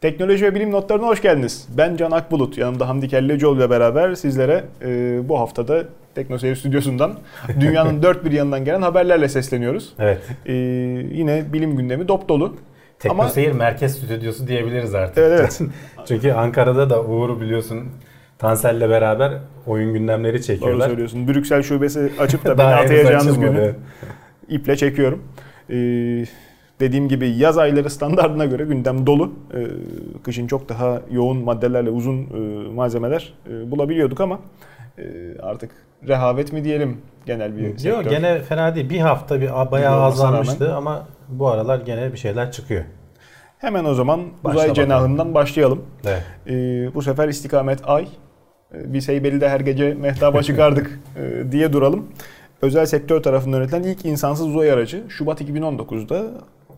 Teknoloji ve bilim notlarına hoş geldiniz. Ben Can Akbulut. Yanımda Hamdi Kellecioğlu ile beraber sizlere e, bu haftada TeknoSeyir Stüdyosu'ndan dünyanın dört bir yanından gelen haberlerle sesleniyoruz. Evet. E, yine bilim gündemi dop dolu. TeknoSeyir Ama... Merkez Stüdyosu diyebiliriz artık. Evet evet. Çünkü Ankara'da da Uğur biliyorsun Tansel'le beraber oyun gündemleri çekiyorlar. Doğru söylüyorsun. Brüksel şubesi açıp da beni atayacağınız günü iple çekiyorum. Eee Dediğim gibi yaz ayları standartına göre gündem dolu. Ee, kışın çok daha yoğun maddelerle uzun e, malzemeler e, bulabiliyorduk ama e, artık rehavet mi diyelim genel bir sektör. Yok gene fena değil. Bir hafta bir bayağı azalmıştı ama bu aralar gene bir şeyler çıkıyor. Hemen o zaman Başla uzay bakalım. cenahından başlayalım. Evet. Ee, bu sefer istikamet ay. Biz Heybeli'de her gece mehtaba çıkardık diye duralım. Özel sektör tarafından üretilen ilk insansız uzay aracı Şubat 2019'da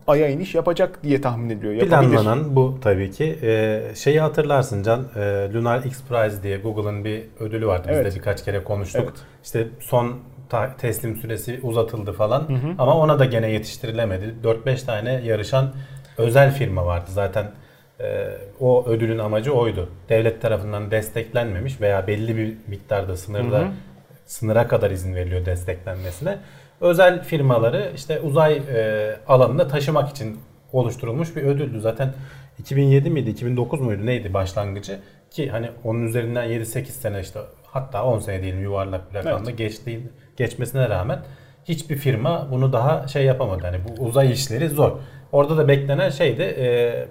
Ay'a iniş yapacak diye tahmin ediliyor. Yapabilir. Planlanan bu tabii ki. Ee, şeyi hatırlarsın Can, e, Lunar X Prize diye Google'ın bir ödülü vardı. Biz evet. de birkaç kere konuştuk. Evet. İşte son teslim süresi uzatıldı falan. Hı hı. Ama ona da gene yetiştirilemedi. 4-5 tane yarışan özel firma vardı. Zaten e, o ödülün amacı oydu. Devlet tarafından desteklenmemiş veya belli bir miktarda sınırda hı hı. sınıra kadar izin veriliyor desteklenmesine özel firmaları işte uzay e, alanında taşımak için oluşturulmuş bir ödüldü. Zaten 2007 miydi 2009 muydu neydi başlangıcı ki hani onun üzerinden 7-8 sene işte hatta 10 sene diyelim yuvarlak bir rakamda evet. geçtiği, geçmesine rağmen hiçbir firma bunu daha şey yapamadı. Hani bu uzay işleri zor. Orada da beklenen şeydi e,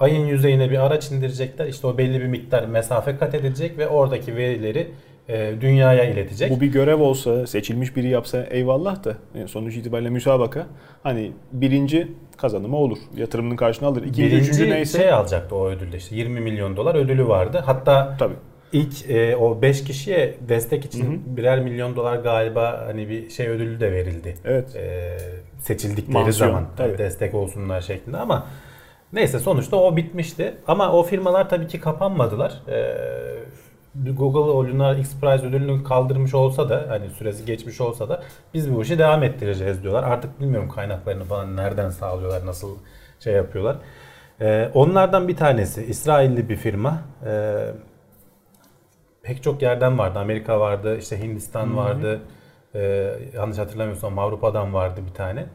ayın yüzeyine bir araç indirecekler. İşte o belli bir miktar mesafe kat edilecek ve oradaki verileri e, dünyaya iletecek. Bu bir görev olsa, seçilmiş biri yapsa eyvallah da yani sonuç itibariyle müsabaka hani birinci kazanımı olur. Yatırımının karşını alır. İkinci, birinci üçüncü neyse. şey alacaktı o ödülde işte 20 milyon dolar ödülü vardı. Hatta Tabii. ilk e, o 5 kişiye destek için hı hı. birer milyon dolar galiba hani bir şey ödülü de verildi. Evet. E, seçildikleri Mansiyon, zaman tabii. destek olsunlar şeklinde ama neyse sonuçta o bitmişti. Ama o firmalar tabii ki kapanmadılar. E, Google o Lunar X Prize ödülünü kaldırmış olsa da hani süresi geçmiş olsa da biz bu işi devam ettireceğiz diyorlar. Artık bilmiyorum kaynaklarını falan nereden sağlıyorlar, nasıl şey yapıyorlar. Ee, onlardan bir tanesi İsrailli bir firma. Ee, pek çok yerden vardı. Amerika vardı, işte Hindistan Hı-hı. vardı. Ee, yanlış hatırlamıyorsam Avrupa'dan vardı bir tane.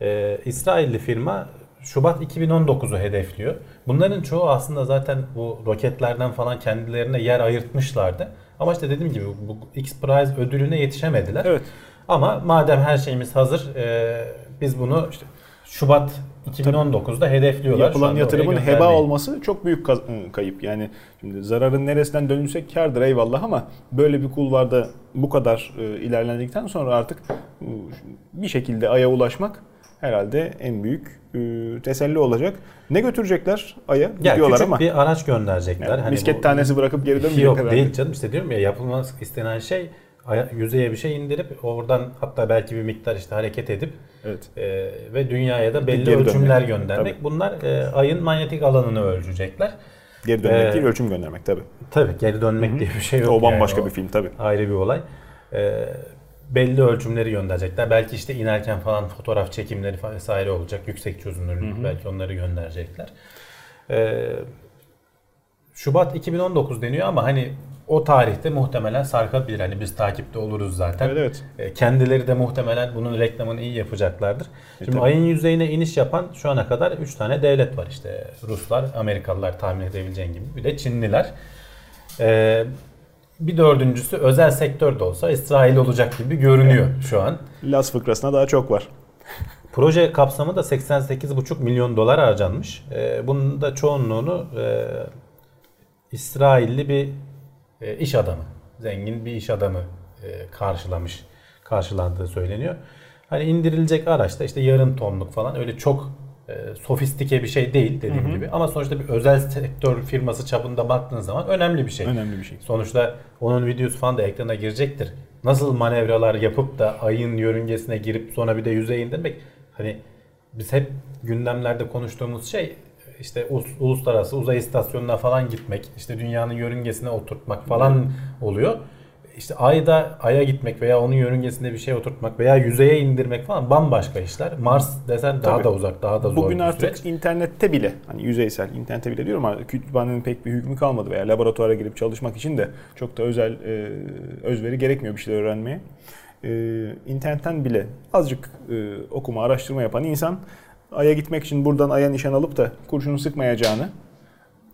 Ee, İsrailli firma Şubat 2019'u hedefliyor. Bunların çoğu aslında zaten bu roketlerden falan kendilerine yer ayırtmışlardı. Ama işte dediğim gibi bu X Prize ödülüne yetişemediler. Evet. Ama madem her şeyimiz hazır e, biz bunu işte Şubat 2019'da hedefliyorlar. Yapılan yatırımın heba olması çok büyük kayıp. Yani şimdi zararın neresinden dönülsek kardır eyvallah ama böyle bir kulvarda bu kadar e, ilerlendikten sonra artık e, bir şekilde aya ulaşmak herhalde en büyük teselli olacak. Ne götürecekler Ay'a? Ya Gidiyorlar küçük ama. bir araç gönderecekler. Yani hani misket bu, tanesi bırakıp geri dönmeyecek Yok herhalde. değil canım işte diyorum ya yapılması istenen şey yüzeye bir şey indirip oradan hatta belki bir miktar işte hareket edip evet. e, ve dünyaya da belli geri ölçümler dönmek. göndermek. Tabii. Bunlar e, ayın manyetik alanını ölçecekler. Geri dönmek ee, değil ölçüm göndermek tabii. Tabii geri dönmek Hı-hı. diye bir şey yok. O bambaşka yani. bir film tabii. Ayrı bir olay. Ee, belli ölçümleri gönderecekler. Belki işte inerken falan fotoğraf çekimleri vesaire olacak. Yüksek çözünürlük hı hı. belki onları gönderecekler. Ee, Şubat 2019 deniyor ama hani o tarihte muhtemelen sarkabilir. Hani biz takipte oluruz zaten. Evet, evet. Ee, kendileri de muhtemelen bunun reklamını iyi yapacaklardır. E, Şimdi tabii. ayın yüzeyine iniş yapan şu ana kadar 3 tane devlet var işte. Ruslar, Amerikalılar tahmin edebileceğin gibi. Bir de Çinliler. Ee, bir dördüncüsü özel sektör de olsa İsrail olacak gibi görünüyor şu an. Las fıkrasına daha çok var. Proje kapsamı da 88,5 milyon dolar harcanmış. Ee, bunun da çoğunluğunu e, İsrailli bir e, iş adamı, zengin bir iş adamı e, karşılamış, karşılandığı söyleniyor. Hani indirilecek araçta işte yarım tonluk falan öyle çok e, sofistike bir şey değil dediğim hı hı. gibi. Ama sonuçta bir özel sektör firması çapında baktığın zaman önemli bir şey. Önemli bir şey. Sonuçta onun videosu falan da ekrana girecektir. Nasıl manevralar yapıp da ayın yörüngesine girip sonra bir de yüzeye indirmek. Hani biz hep gündemlerde konuştuğumuz şey işte uluslararası uzay istasyonuna falan gitmek, işte dünyanın yörüngesine oturtmak falan oluyor. İşte ayda aya gitmek veya onun yörüngesinde bir şey oturtmak veya yüzeye indirmek falan bambaşka işler. Mars desen daha Tabii. da uzak, daha da zor Bugün artık süreç. internette bile hani yüzeysel internette bile diyorum ama kütüphanenin pek bir hükmü kalmadı veya laboratuvara girip çalışmak için de çok da özel e, özveri gerekmiyor bir şeyler öğrenmeye. E, internetten bile azıcık e, okuma, araştırma yapan insan Ay'a gitmek için buradan Ay'a nişan alıp da kurşunu sıkmayacağını,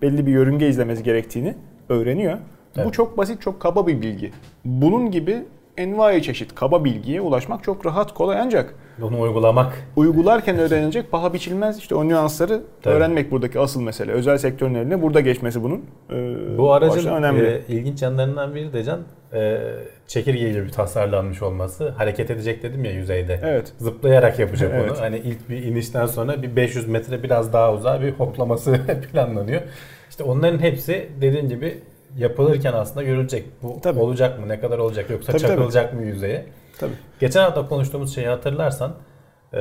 belli bir yörünge izlemesi gerektiğini öğreniyor. Evet. Bu çok basit, çok kaba bir bilgi. Bunun gibi envai çeşit kaba bilgiye ulaşmak çok rahat, kolay ancak bunu uygulamak. Uygularken öğrenilecek paha biçilmez işte o nüansları Tabii. öğrenmek buradaki asıl mesele. Özel sektörün eline burada geçmesi bunun. E, Bu aracın önemli. E, ilginç yanlarından biri de Can e, çekirgeyle bir tasarlanmış olması. Hareket edecek dedim ya yüzeyde. Evet. Zıplayarak yapacak evet. onu. Hani ilk bir inişten sonra bir 500 metre biraz daha uzağa bir hoplaması planlanıyor. İşte onların hepsi dediğin gibi yapılırken aslında görülecek. Bu tabii. olacak mı? Ne kadar olacak? Yoksa tabii, çakılacak tabii. mı yüzeye? Tabii. Geçen hafta konuştuğumuz şeyi hatırlarsan e,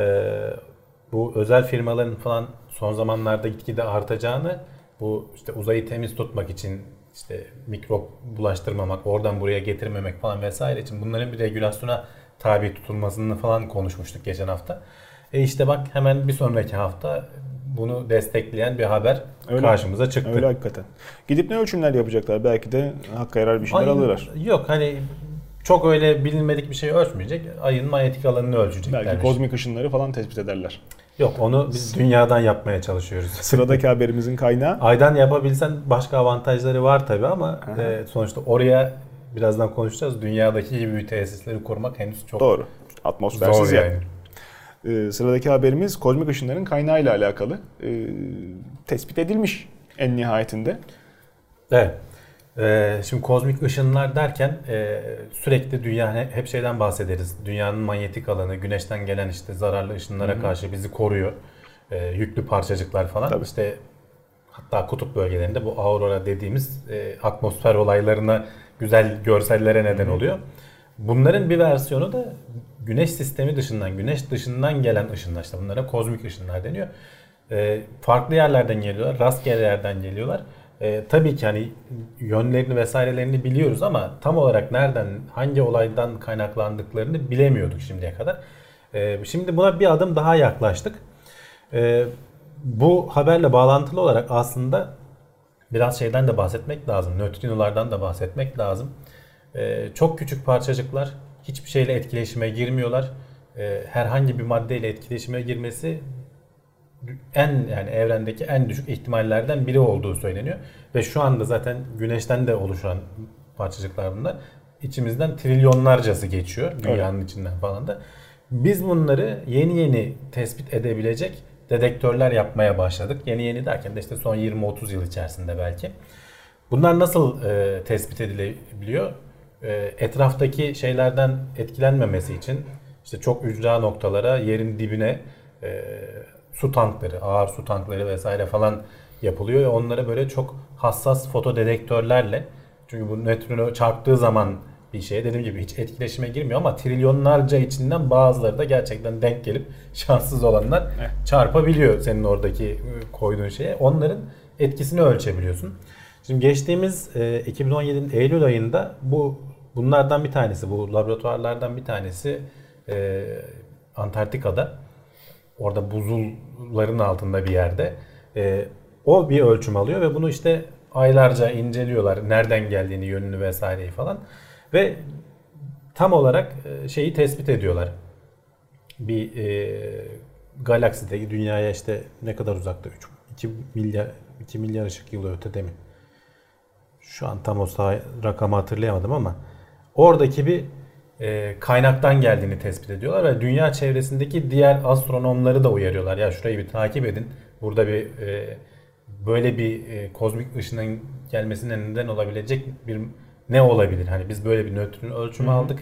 bu özel firmaların falan son zamanlarda gitgide artacağını bu işte uzayı temiz tutmak için işte mikrop bulaştırmamak, oradan buraya getirmemek falan vesaire için bunların bir regülasyona tabi tutulmasını falan konuşmuştuk geçen hafta. E işte bak hemen bir sonraki hafta bunu destekleyen bir haber öyle, karşımıza çıktı. Öyle hakikaten. Gidip ne ölçümler yapacaklar? Belki de hakka yarar bir şeyler Ayın, alırlar. Yok hani çok öyle bilinmedik bir şey ölçmeyecek. Ayın manyetik alanını ölçecekler. Belki kozmik ışınları falan tespit ederler. Yok onu biz dünyadan yapmaya çalışıyoruz. Sıradaki haberimizin kaynağı. Aydan yapabilsen başka avantajları var tabi ama e, sonuçta oraya birazdan konuşacağız. Dünyadaki gibi tesisleri kurmak henüz çok Doğru. Atmosfersiz zor yani. yani. Ee, sıradaki haberimiz kozmik ışınların kaynağıyla alakalı. Ee, tespit edilmiş en nihayetinde. Evet. Ee, şimdi kozmik ışınlar derken e, sürekli dünya hep şeyden bahsederiz. Dünyanın manyetik alanı, güneşten gelen işte zararlı ışınlara Hı-hı. karşı bizi koruyor. E, yüklü parçacıklar falan. Tabii. İşte hatta kutup bölgelerinde bu aurora dediğimiz e, atmosfer olaylarına güzel görsellere neden Hı-hı. oluyor. Bunların bir versiyonu da güneş sistemi dışından, güneş dışından gelen ışınlar. İşte bunlara kozmik ışınlar deniyor. E, farklı yerlerden geliyorlar, rastgele yerden geliyorlar. E, tabii ki hani yönlerini vesairelerini biliyoruz ama tam olarak nereden, hangi olaydan kaynaklandıklarını bilemiyorduk şimdiye kadar. E, şimdi buna bir adım daha yaklaştık. E, bu haberle bağlantılı olarak aslında biraz şeyden de bahsetmek lazım. Nötrinolardan da bahsetmek lazım. E, çok küçük parçacıklar hiçbir şeyle etkileşime girmiyorlar. E, herhangi bir maddeyle etkileşime girmesi en yani evrendeki en düşük ihtimallerden biri olduğu söyleniyor. Ve şu anda zaten güneşten de oluşan parçacıklar bunlar. İçimizden trilyonlarcası geçiyor dünyanın evet. içinden falan da. Biz bunları yeni yeni tespit edebilecek dedektörler yapmaya başladık. Yeni yeni derken de işte son 20-30 yıl içerisinde belki. Bunlar nasıl e, tespit edilebiliyor? E, etraftaki şeylerden etkilenmemesi için işte çok ücra noktalara, yerin dibine e, su tankları, ağır su tankları vesaire falan yapılıyor ve onlara böyle çok hassas foto dedektörlerle çünkü bu nötrino çarptığı zaman bir şey dediğim gibi hiç etkileşime girmiyor ama trilyonlarca içinden bazıları da gerçekten denk gelip şanssız olanlar çarpabiliyor senin oradaki ıı, koyduğun şeye. Onların etkisini ölçebiliyorsun. Şimdi geçtiğimiz 2017'nin e, Eylül ayında bu bunlardan bir tanesi, bu laboratuvarlardan bir tanesi e, Antarktika'da orada buzulların altında bir yerde e, o bir ölçüm alıyor ve bunu işte aylarca inceliyorlar. Nereden geldiğini, yönünü vesaireyi falan. Ve tam olarak e, şeyi tespit ediyorlar. Bir e, galakside dünyaya işte ne kadar uzakta? 3 2 milyar 2 milyar ışık yılı ötede mi? Şu an tam o rakamı hatırlayamadım ama oradaki bir e, kaynaktan geldiğini tespit ediyorlar ve dünya çevresindeki diğer astronomları da uyarıyorlar. Ya şurayı bir takip edin. Burada bir e, böyle bir e, kozmik ışının gelmesine neden olabilecek bir ne olabilir? Hani biz böyle bir nötron ölçümü aldık.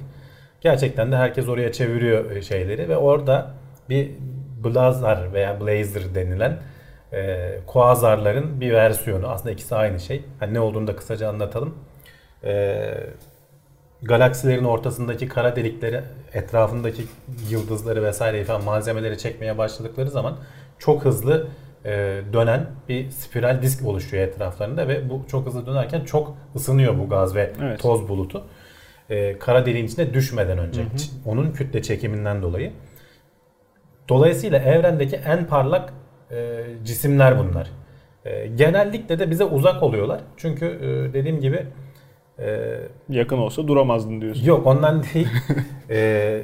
Gerçekten de herkes oraya çeviriyor e, şeyleri ve orada bir blazar veya blazer denilen e, kuazarların bir versiyonu. Aslında ikisi aynı şey. Hani ne olduğunu da kısaca anlatalım. E, galaksilerin ortasındaki kara delikleri, etrafındaki yıldızları vesaire falan malzemeleri çekmeye başladıkları zaman çok hızlı e, dönen bir spiral disk oluşuyor etraflarında ve bu çok hızlı dönerken çok ısınıyor bu gaz ve evet. toz bulutu. e, kara deliğin içine düşmeden önce. Hı hı. Onun kütle çekiminden dolayı. Dolayısıyla evrendeki en parlak e, cisimler bunlar. E, genellikle de bize uzak oluyorlar. Çünkü e, dediğim gibi e, yakın olsa duramazdın diyorsun. Yok ondan değil. e,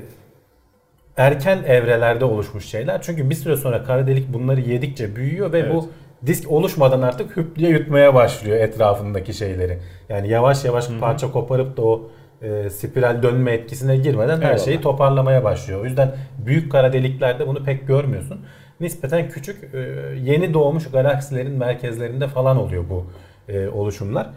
erken evrelerde oluşmuş şeyler. Çünkü bir süre sonra kara delik bunları yedikçe büyüyor ve evet. bu disk oluşmadan artık hüp diye yutmaya başlıyor etrafındaki şeyleri. Yani yavaş yavaş Hı-hı. parça koparıp da o e, spiral dönme etkisine girmeden Eyvallah. her şeyi toparlamaya başlıyor. O yüzden büyük kara deliklerde bunu pek görmüyorsun. Nispeten küçük e, yeni doğmuş galaksilerin merkezlerinde falan oluyor bu e, oluşumlar.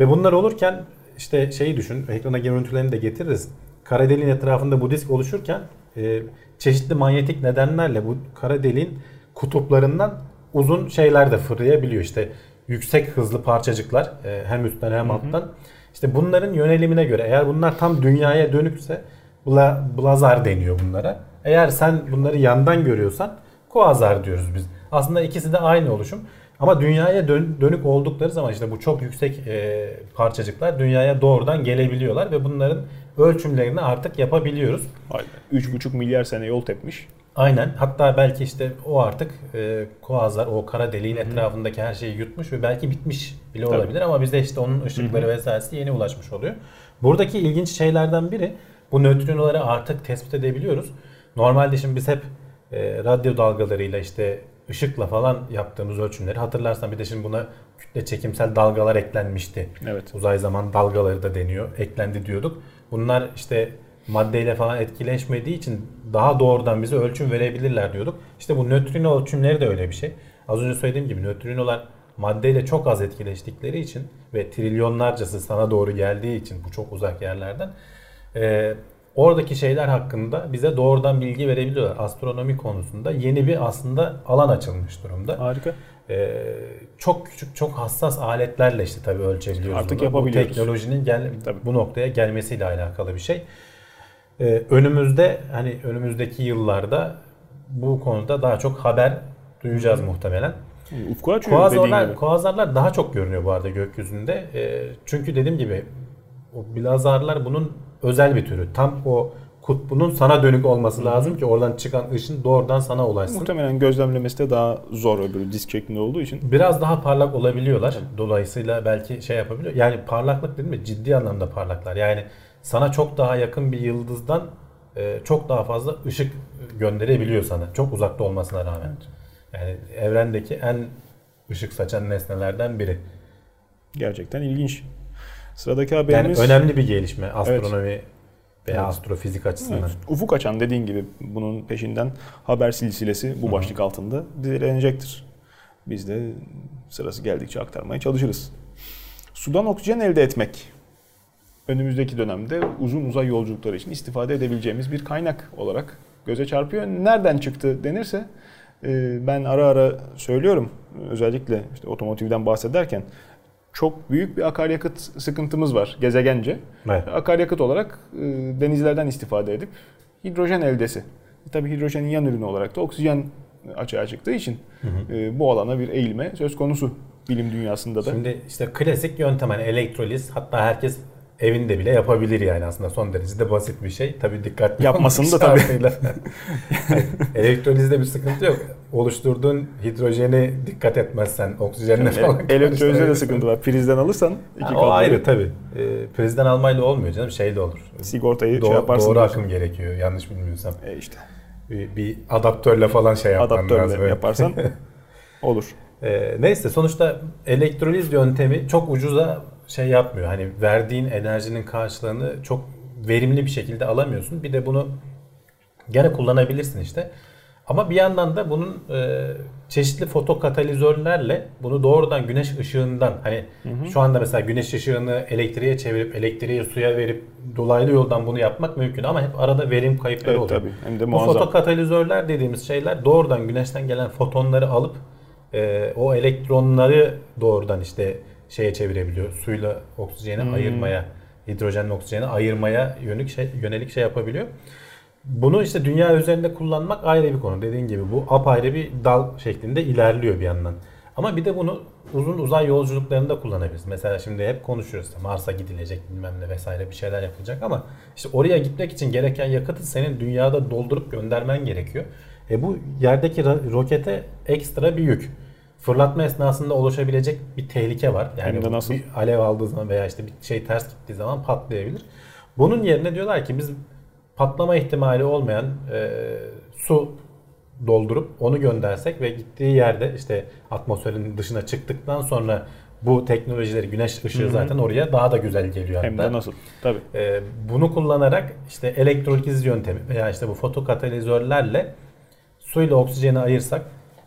Ve bunlar olurken işte şeyi düşün, ekrana görüntülerini de getiririz. Kara deliğin etrafında bu disk oluşurken e, çeşitli manyetik nedenlerle bu kara deliğin kutuplarından uzun şeyler de fırlayabiliyor. İşte yüksek hızlı parçacıklar e, hem üstten hem alttan. Hı hı. İşte bunların yönelimine göre eğer bunlar tam dünyaya dönükse bla, blazar deniyor bunlara. Eğer sen bunları yandan görüyorsan kuazar diyoruz biz. Aslında ikisi de aynı oluşum. Ama dünyaya dön, dönük oldukları zaman işte bu çok yüksek e, parçacıklar dünyaya doğrudan gelebiliyorlar ve bunların ölçümlerini artık yapabiliyoruz. Aynen. 3,5 milyar sene yol tepmiş. Aynen. Hatta belki işte o artık e, Kuazar o kara deliğin Hı-hı. etrafındaki her şeyi yutmuş ve belki bitmiş bile Tabii. olabilir ama bize işte onun ışıkları Hı-hı. vesairesi yeni ulaşmış oluyor. Buradaki ilginç şeylerden biri bu nötrinoları artık tespit edebiliyoruz. Normalde şimdi biz hep e, radyo dalgalarıyla işte ışıkla falan yaptığımız ölçümleri hatırlarsan bir de şimdi buna kütle çekimsel dalgalar eklenmişti. Evet. Uzay zaman dalgaları da deniyor. Eklendi diyorduk. Bunlar işte maddeyle falan etkileşmediği için daha doğrudan bize ölçüm verebilirler diyorduk. İşte bu nötrino ölçümleri de öyle bir şey. Az önce söylediğim gibi nötrinolar maddeyle çok az etkileştikleri için ve trilyonlarcası sana doğru geldiği için bu çok uzak yerlerden e, oradaki şeyler hakkında bize doğrudan bilgi verebiliyorlar. Astronomi konusunda yeni bir aslında alan açılmış durumda. Harika. Ee, çok küçük, çok hassas aletlerle işte tabii ölçebiliyoruz. Artık bunu. yapabiliyoruz. Bu teknolojinin gel, tabii. bu noktaya gelmesiyle alakalı bir şey. Ee, önümüzde hani önümüzdeki yıllarda bu konuda daha çok haber duyacağız muhtemelen. Ufku açıyor kuazarlar, kuazarlar daha çok görünüyor bu arada gökyüzünde. E, çünkü dediğim gibi o blazarlar bunun özel bir türü. Tam o kutbunun sana dönük olması lazım ki oradan çıkan ışın doğrudan sana ulaşsın. Muhtemelen gözlemlemesi de daha zor öbürü disk şeklinde olduğu için. Biraz daha parlak olabiliyorlar. Dolayısıyla belki şey yapabiliyor. Yani parlaklık dedim mi ciddi anlamda parlaklar. Yani sana çok daha yakın bir yıldızdan e, çok daha fazla ışık gönderebiliyor sana. Çok uzakta olmasına rağmen. Yani evrendeki en ışık saçan nesnelerden biri. Gerçekten ilginç. Sıradaki haberimiz... Yani önemli bir gelişme astronomi evet. veya evet. astrofizik açısından. Evet. Ufuk açan dediğin gibi bunun peşinden haber silsilesi bu başlık Hı-hı. altında dizilenecektir. Biz de sırası geldikçe aktarmaya çalışırız. Sudan oksijen elde etmek önümüzdeki dönemde uzun uzay yolculukları için istifade edebileceğimiz bir kaynak olarak göze çarpıyor. Nereden çıktı denirse e, ben ara ara söylüyorum özellikle işte otomotivden bahsederken çok büyük bir akaryakıt sıkıntımız var gezegence. Evet. Akaryakıt olarak e, denizlerden istifade edip hidrojen eldesi. Tabii hidrojenin yan ürünü olarak da oksijen açığa çıktığı için hı hı. E, bu alana bir eğilme söz konusu bilim dünyasında da. Şimdi işte klasik yöntem hani elektroliz hatta herkes evinde bile yapabilir yani aslında son derece de basit bir şey. Tabii dikkatli yapmasın da tabii. yani elektrolizde bir sıkıntı yok. Oluşturduğun hidrojeni dikkat etmezsen oksijenle yani falan. Elektrolizde de sıkıntı var. Prizden alırsan iki ha, O ayrı tabii. E, prizden almayla olmuyor canım. Şey de olur. Sigortayı Do- şey yaparsın. Doğru akım gerekiyor. Yanlış bilmiyorsam. E işte. Bir, bir adaptörle falan şey yapman Adaptörle lazım. yaparsan olur. E, neyse sonuçta elektroliz yöntemi çok ucuza şey yapmıyor. Hani verdiğin enerjinin karşılığını çok verimli bir şekilde alamıyorsun. Bir de bunu gene kullanabilirsin işte. Ama bir yandan da bunun e, çeşitli fotokatalizörlerle bunu doğrudan güneş ışığından hani hı hı. şu anda mesela güneş ışığını elektriğe çevirip elektriği suya verip dolaylı yoldan bunu yapmak mümkün ama hep arada verim kayıpları evet, oluyor. Tabii. Hem de Bu fotokatalizörler dediğimiz şeyler doğrudan güneşten gelen fotonları alıp e, o elektronları doğrudan işte şeye çevirebiliyor. Suyla oksijeni hmm. ayırmaya, hidrojenle oksijeni ayırmaya yönelik şey, yönelik şey yapabiliyor. Bunu işte dünya üzerinde kullanmak ayrı bir konu. Dediğin gibi bu apayrı bir dal şeklinde ilerliyor bir yandan. Ama bir de bunu uzun uzay yolculuklarında kullanabiliriz. Mesela şimdi hep konuşuyoruz işte Mars'a gidilecek bilmem ne vesaire bir şeyler yapılacak ama işte oraya gitmek için gereken yakıtı senin dünyada doldurup göndermen gerekiyor. E bu yerdeki rokete ekstra bir yük. Fırlatma esnasında oluşabilecek bir tehlike var. Yani Hem de nasıl? bir alev aldığı zaman veya işte bir şey ters gittiği zaman patlayabilir. Bunun yerine diyorlar ki biz patlama ihtimali olmayan e, su doldurup onu göndersek ve gittiği yerde işte atmosferin dışına çıktıktan sonra bu teknolojileri güneş ışığı Hı-hı. zaten oraya daha da güzel geliyor. Hem de nasıl? Tabii. Ee, bunu kullanarak işte elektroliz yöntemi veya işte bu fotokatalizörlerle suyla oksijeni ayırsak,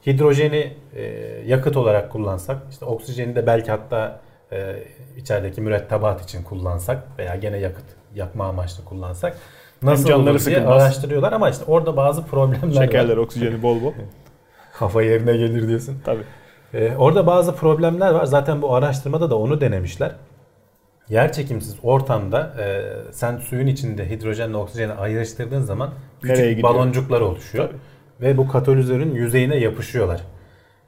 hidrojeni e, yakıt olarak kullansak, işte oksijeni de belki hatta e, içerideki mürettebat için kullansak veya gene yakıt yakma amaçlı kullansak nasıl canları sıkılmaz. araştırıyorlar ama işte orada bazı problemler Şekerler, var. oksijeni bol bol. Kafa yerine gelir diyorsun. Tabii. Ee, orada bazı problemler var. Zaten bu araştırmada da onu denemişler. Yer çekimsiz ortamda e, sen suyun içinde hidrojenle oksijeni ayrıştırdığın zaman küçük baloncuklar oluşuyor. Tabii. Ve bu katalizörün yüzeyine yapışıyorlar.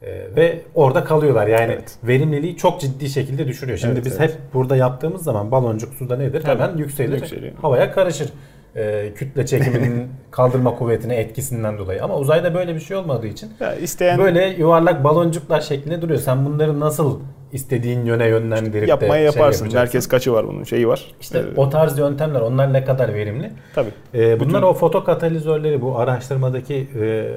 E, ve orada kalıyorlar. Yani evet. verimliliği çok ciddi şekilde düşürüyor. Şimdi evet, biz evet. hep burada yaptığımız zaman baloncuk suda nedir? Tabii. Hemen yükselir. Yükseliyor. Havaya karışır e, kütle çekiminin kaldırma kuvvetine etkisinden dolayı. Ama uzayda böyle bir şey olmadığı için ya isteyen böyle yuvarlak baloncuklar şeklinde duruyor. Sen bunları nasıl istediğin yöne yönlendirip yapmaya de şey yaparsın. Şey Merkez kaçı var bunun şeyi var. İşte ee, o tarz yöntemler onlar ne kadar verimli? Tabii. Ee, bunlar Bütün... o fotokatalizörleri bu araştırmadaki e,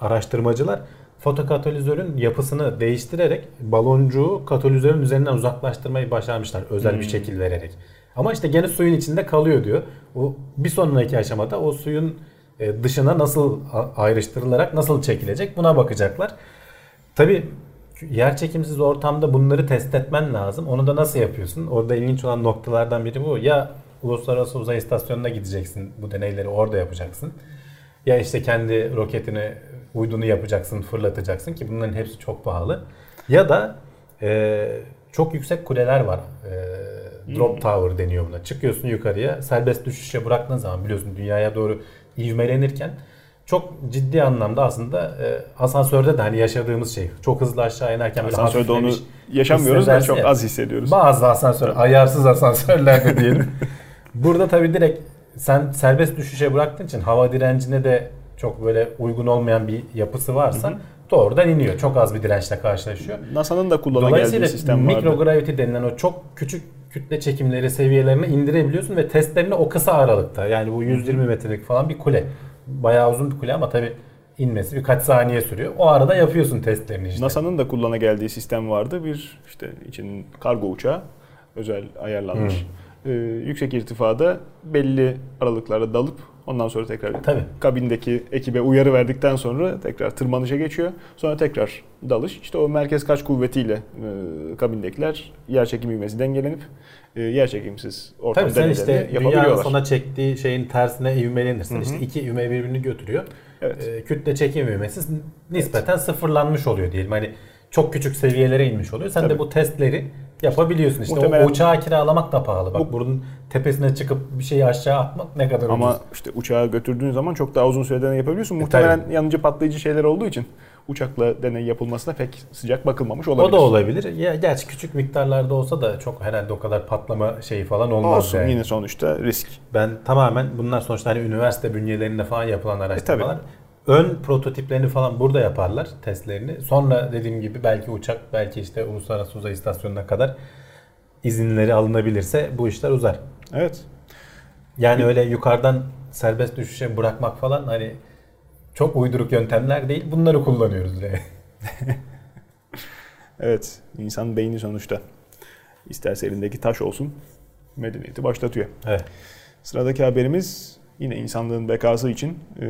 araştırmacılar fotokatalizörün yapısını değiştirerek baloncuğu katalizörün üzerinden uzaklaştırmayı başarmışlar özel hmm. bir şekil vererek. Ama işte gene suyun içinde kalıyor diyor. O bir sonraki aşamada o suyun e, dışına nasıl ayrıştırılarak nasıl çekilecek buna bakacaklar. Tabi yer çekimsiz ortamda bunları test etmen lazım. Onu da nasıl yapıyorsun? Orada ilginç olan noktalardan biri bu. Ya Uluslararası Uzay İstasyonu'na gideceksin. Bu deneyleri orada yapacaksın. Ya işte kendi roketini, uydunu yapacaksın, fırlatacaksın ki bunların hepsi çok pahalı. Ya da e, çok yüksek kuleler var. E, Drop hmm. tower deniyor buna. Çıkıyorsun yukarıya serbest düşüşe bıraktığın zaman biliyorsun dünyaya doğru ivmelenirken çok ciddi anlamda aslında e, asansörde de hani yaşadığımız şey. Çok hızlı aşağı inerken böyle asansörde onu yaşamıyoruz da çok az hissediyoruz. Bazı asansör, ayarsız asansörlerde diyelim. Burada tabii direkt sen serbest düşüşe bıraktığın için hava direncine de çok böyle uygun olmayan bir yapısı varsa doğrudan iniyor. Çok az bir dirençle karşılaşıyor. NASA'nın da kullanan geldiği sistem vardı. Mikrogravity denilen o çok küçük kütle çekimleri seviyelerine indirebiliyorsun ve testlerini o kısa aralıkta yani bu 120 metrelik falan bir kule. Bayağı uzun bir kule ama tabi inmesi birkaç saniye sürüyor. O arada yapıyorsun testlerini işte. NASA'nın da kullana geldiği sistem vardı. Bir işte için kargo uçağı özel ayarlanmış. Hmm. Ee, yüksek irtifada belli aralıklarda dalıp Ondan sonra tekrar Tabii. kabindeki ekibe uyarı verdikten sonra tekrar tırmanışa geçiyor. Sonra tekrar dalış. İşte o merkez kaç kuvvetiyle e, kabindekiler yer çekim ivmesi dengelenip e, yer çekimsiz ortam Tabii sen işte dünyanın sana çektiği şeyin tersine ivmelenirsin. Hı hı. İşte iki ivme birbirini götürüyor. Evet. E, kütle çekim ivmesi nispeten evet. sıfırlanmış oluyor diyelim. Hani çok küçük seviyelere inmiş oluyor. Sen Tabii. de bu testleri yapabiliyorsun. İşte Muhtemelen... o uçağı kiralamak da pahalı. Bak bu... bunun tepesine çıkıp bir şeyi aşağı atmak ne kadar Ama ucuz. işte uçağı götürdüğün zaman çok daha uzun sürede deney yapabiliyorsun. E, Muhtemelen tabii. yanıcı patlayıcı şeyler olduğu için uçakla deney yapılmasına pek sıcak bakılmamış olabilir. O da olabilir. Ya gerçi küçük miktarlarda olsa da çok herhalde o kadar patlama şeyi falan olmaz Olsun yani. yine sonuçta risk. Ben tamamen bunlar sonuçta hani üniversite bünyelerinde falan yapılan araştırmalar. E, tabii ön prototiplerini falan burada yaparlar testlerini. Sonra dediğim gibi belki uçak belki işte uluslararası uzay istasyonuna kadar izinleri alınabilirse bu işler uzar. Evet. Yani öyle yukarıdan serbest düşüşe bırakmak falan hani çok uyduruk yöntemler değil. Bunları kullanıyoruz yani. evet. insan beyni sonuçta. İsterse elindeki taş olsun medeniyeti başlatıyor. Evet. Sıradaki haberimiz yine insanlığın bekası için e,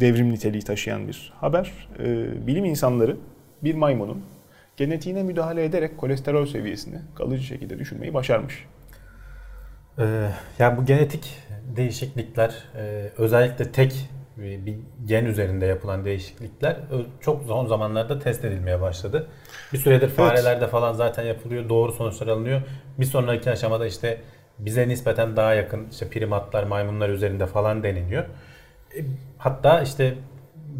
devrim niteliği taşıyan bir haber. E, bilim insanları bir maymunun genetiğine müdahale ederek kolesterol seviyesini kalıcı şekilde düşürmeyi başarmış. Ee, yani bu genetik değişiklikler e, özellikle tek bir gen üzerinde yapılan değişiklikler çok son zamanlarda test edilmeye başladı. Bir süredir farelerde evet. falan zaten yapılıyor. Doğru sonuçlar alınıyor. Bir sonraki aşamada işte bize nispeten daha yakın işte primatlar, maymunlar üzerinde falan deniliyor. Hatta işte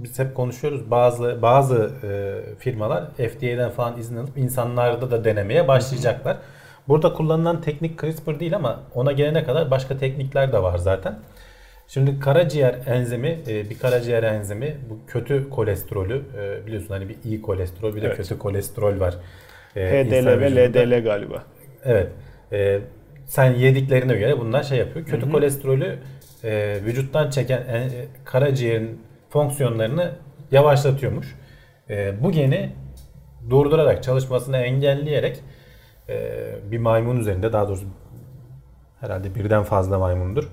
biz hep konuşuyoruz. Bazı bazı e, firmalar FDA'den falan izin alıp insanlarda da denemeye başlayacaklar. Burada kullanılan teknik CRISPR değil ama ona gelene kadar başka teknikler de var zaten. Şimdi karaciğer enzimi, e, bir karaciğer enzimi bu kötü kolesterolü e, biliyorsun hani bir iyi kolesterol bir de evet. kötü kolesterol var. E, HDL ve LDL galiba. Evet. Sen yediklerine göre bunlar şey yapıyor. Kötü hı hı. Kolesterolü vücuttan çeken karaciğerin fonksiyonlarını yavaşlatıyormuş. Bu geni durdurarak çalışmasını engelleyerek bir maymun üzerinde daha doğrusu herhalde birden fazla maymundur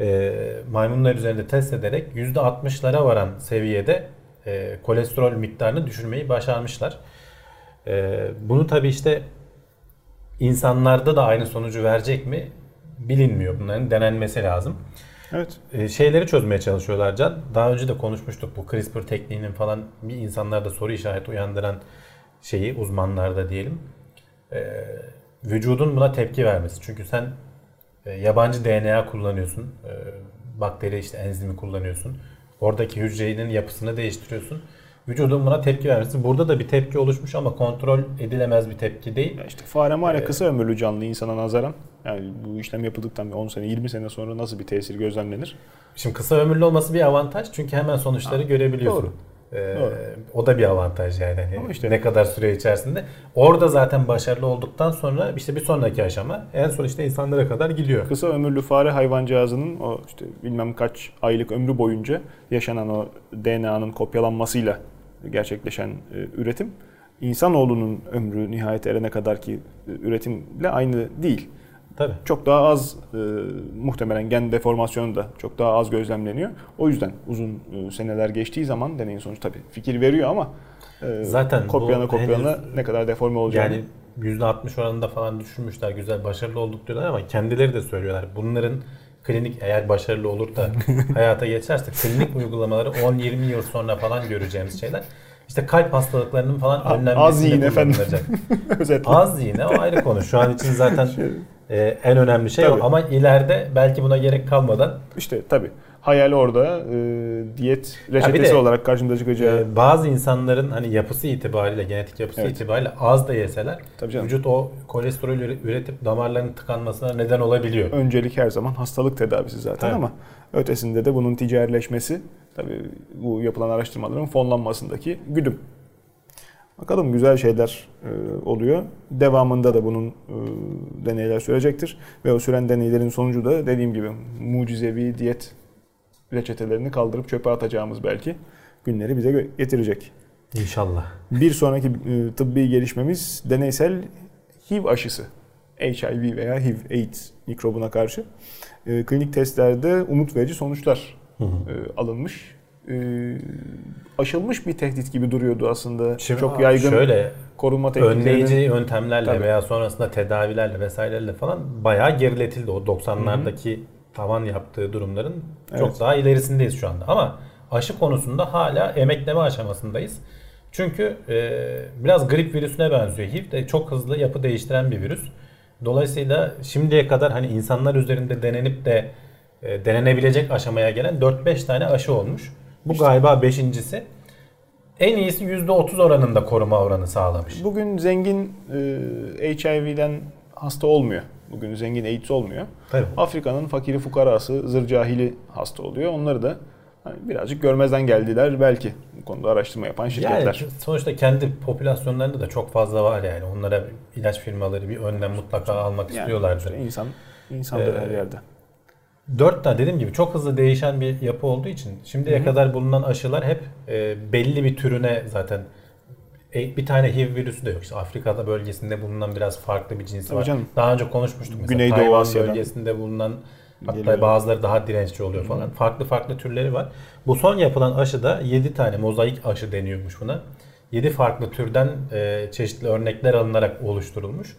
e, maymunlar üzerinde test ederek %60'lara varan seviyede e, kolesterol miktarını düşürmeyi başarmışlar. E, bunu tabi işte insanlarda da aynı sonucu verecek mi bilinmiyor. Bunların denenmesi lazım. Evet. E, şeyleri çözmeye çalışıyorlar Can. Daha önce de konuşmuştuk bu CRISPR tekniğinin falan bir insanlarda soru işareti uyandıran şeyi uzmanlarda diyelim. E, vücudun buna tepki vermesi. Çünkü sen e, yabancı DNA kullanıyorsun. E, bakteri işte enzimi kullanıyorsun. Oradaki hücrenin yapısını değiştiriyorsun. Vücudun buna tepki vermesi. Burada da bir tepki oluşmuş ama kontrol edilemez bir tepki değil. Ya işte fare mare ee, kısa ömürlü canlı insana nazaran. Yani bu işlem yapıldıktan 10 sene 20 sene sonra nasıl bir tesir gözlemlenir? Şimdi kısa ömürlü olması bir avantaj çünkü hemen sonuçları ha, görebiliyorsun. Doğru. Ee, o da bir avantaj yani. Hani işte, ne kadar süre içerisinde. Orada zaten başarılı olduktan sonra işte bir sonraki aşama en son işte insanlara kadar gidiyor. Kısa ömürlü fare hayvancağızının o işte bilmem kaç aylık ömrü boyunca yaşanan o DNA'nın kopyalanmasıyla gerçekleşen e, üretim insanoğlunun ömrü nihayet erene kadar ki e, üretimle aynı değil. Tabii. Çok daha az e, muhtemelen gen deformasyonu da çok daha az gözlemleniyor. O yüzden uzun e, seneler geçtiği zaman deneyin sonucu tabii fikir veriyor ama e, zaten kopyana kopyana ne kadar deforme olacağını yani %60 oranında falan düşürmüşler. Güzel başarılı olduk diyorlar ama kendileri de söylüyorlar. Bunların klinik eğer başarılı olur da hayata geçerse klinik uygulamaları 10-20 yıl sonra falan göreceğimiz şeyler. İşte kalp hastalıklarının falan önlenmesinde Az yiyin efendim. Az yine o ayrı konu. Şu an için zaten şey, e, en önemli şey tabii. o. Ama ileride belki buna gerek kalmadan. İşte tabii. Hayal orada e, diyet reçetesi de, olarak karşımıza çıkacağı. E, bazı insanların hani yapısı itibariyle, genetik yapısı evet. itibariyle az da yeseler tabii canım. vücut o kolesterol üretip damarların tıkanmasına neden olabiliyor. Öncelik her zaman hastalık tedavisi zaten tabii. ama ötesinde de bunun ticarileşmesi tabii bu yapılan araştırmaların fonlanmasındaki güdüm. Bakalım güzel şeyler e, oluyor. Devamında da bunun e, deneyler sürecektir. Ve o süren deneylerin sonucu da dediğim gibi mucizevi diyet reçetelerini kaldırıp çöpe atacağımız belki günleri bize getirecek. İnşallah. Bir sonraki e, tıbbi gelişmemiz deneysel HIV aşısı. HIV veya HIV, AIDS mikrobuna karşı. Klinik testlerde umut verici sonuçlar hı hı. alınmış e, aşılmış bir tehdit gibi duruyordu aslında. Şimdi, Çok yaygın şöyle, tekniklerinin. Önleyici yöntemlerle tabii. veya sonrasında tedavilerle vesairelerle falan bayağı geriletildi. O 90'lardaki Hı-hı. Tavan yaptığı durumların evet. çok daha ilerisindeyiz şu anda. Ama aşı konusunda hala emekleme aşamasındayız. Çünkü e, biraz grip virüsüne benziyor. HIV de çok hızlı yapı değiştiren bir virüs. Dolayısıyla şimdiye kadar hani insanlar üzerinde denenip de e, denenebilecek aşamaya gelen 4-5 tane aşı olmuş. Bu işte, galiba beşincisi. En iyisi %30 oranında koruma oranı sağlamış. Bugün zengin e, HIV'den hasta olmuyor. Bugün zengin AIDS olmuyor. Afrika'nın fakiri fukarası, zır cahili hasta oluyor. Onları da hani birazcık görmezden geldiler belki bu konuda araştırma yapan şirketler. Yani sonuçta kendi popülasyonlarında da çok fazla var yani. Onlara ilaç firmaları bir önlem mutlaka almak yani istiyorlardır. İnsan insandır ee, her yerde. Dört tane dediğim gibi çok hızlı değişen bir yapı olduğu için şimdiye Hı-hı. kadar bulunan aşılar hep e, belli bir türüne zaten bir tane HIV virüsü de yok. İşte Afrika'da bölgesinde bulunan biraz farklı bir cinsi var. Canım. Daha önce konuşmuştuk mesela Güneydoğu Tayvan Asya'da. bölgesinde bulunan hatta Geliyor. bazıları daha dirençli oluyor falan. Hı-hı. Farklı farklı türleri var. Bu son yapılan aşıda 7 tane mozaik aşı deniyormuş buna. 7 farklı türden e, çeşitli örnekler alınarak oluşturulmuş.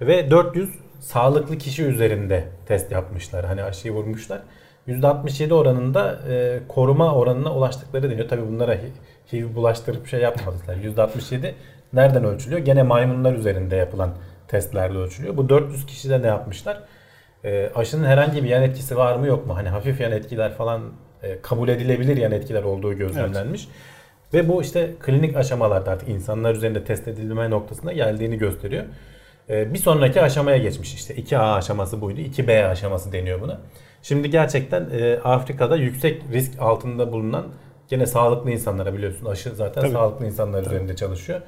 Ve 400 sağlıklı kişi üzerinde test yapmışlar. Hani aşıyı vurmuşlar. %67 oranında e, koruma oranına ulaştıkları deniyor. Tabi bunlara HIV bulaştırıp şey yapmadılar. %67 nereden ölçülüyor? Gene maymunlar üzerinde yapılan testlerle ölçülüyor. Bu 400 kişide ne yapmışlar? E, aşının herhangi bir yan etkisi var mı yok mu? Hani hafif yan etkiler falan e, kabul edilebilir yan etkiler olduğu gözlemlenmiş. Evet. Ve bu işte klinik aşamalarda artık insanlar üzerinde test edilme noktasına geldiğini gösteriyor. E, bir sonraki aşamaya geçmiş işte 2A aşaması buydu. 2B aşaması deniyor buna. Şimdi gerçekten e, Afrika'da yüksek risk altında bulunan gene sağlıklı insanlara biliyorsun aşı zaten Tabii. sağlıklı insanlar Tabii. üzerinde çalışıyor.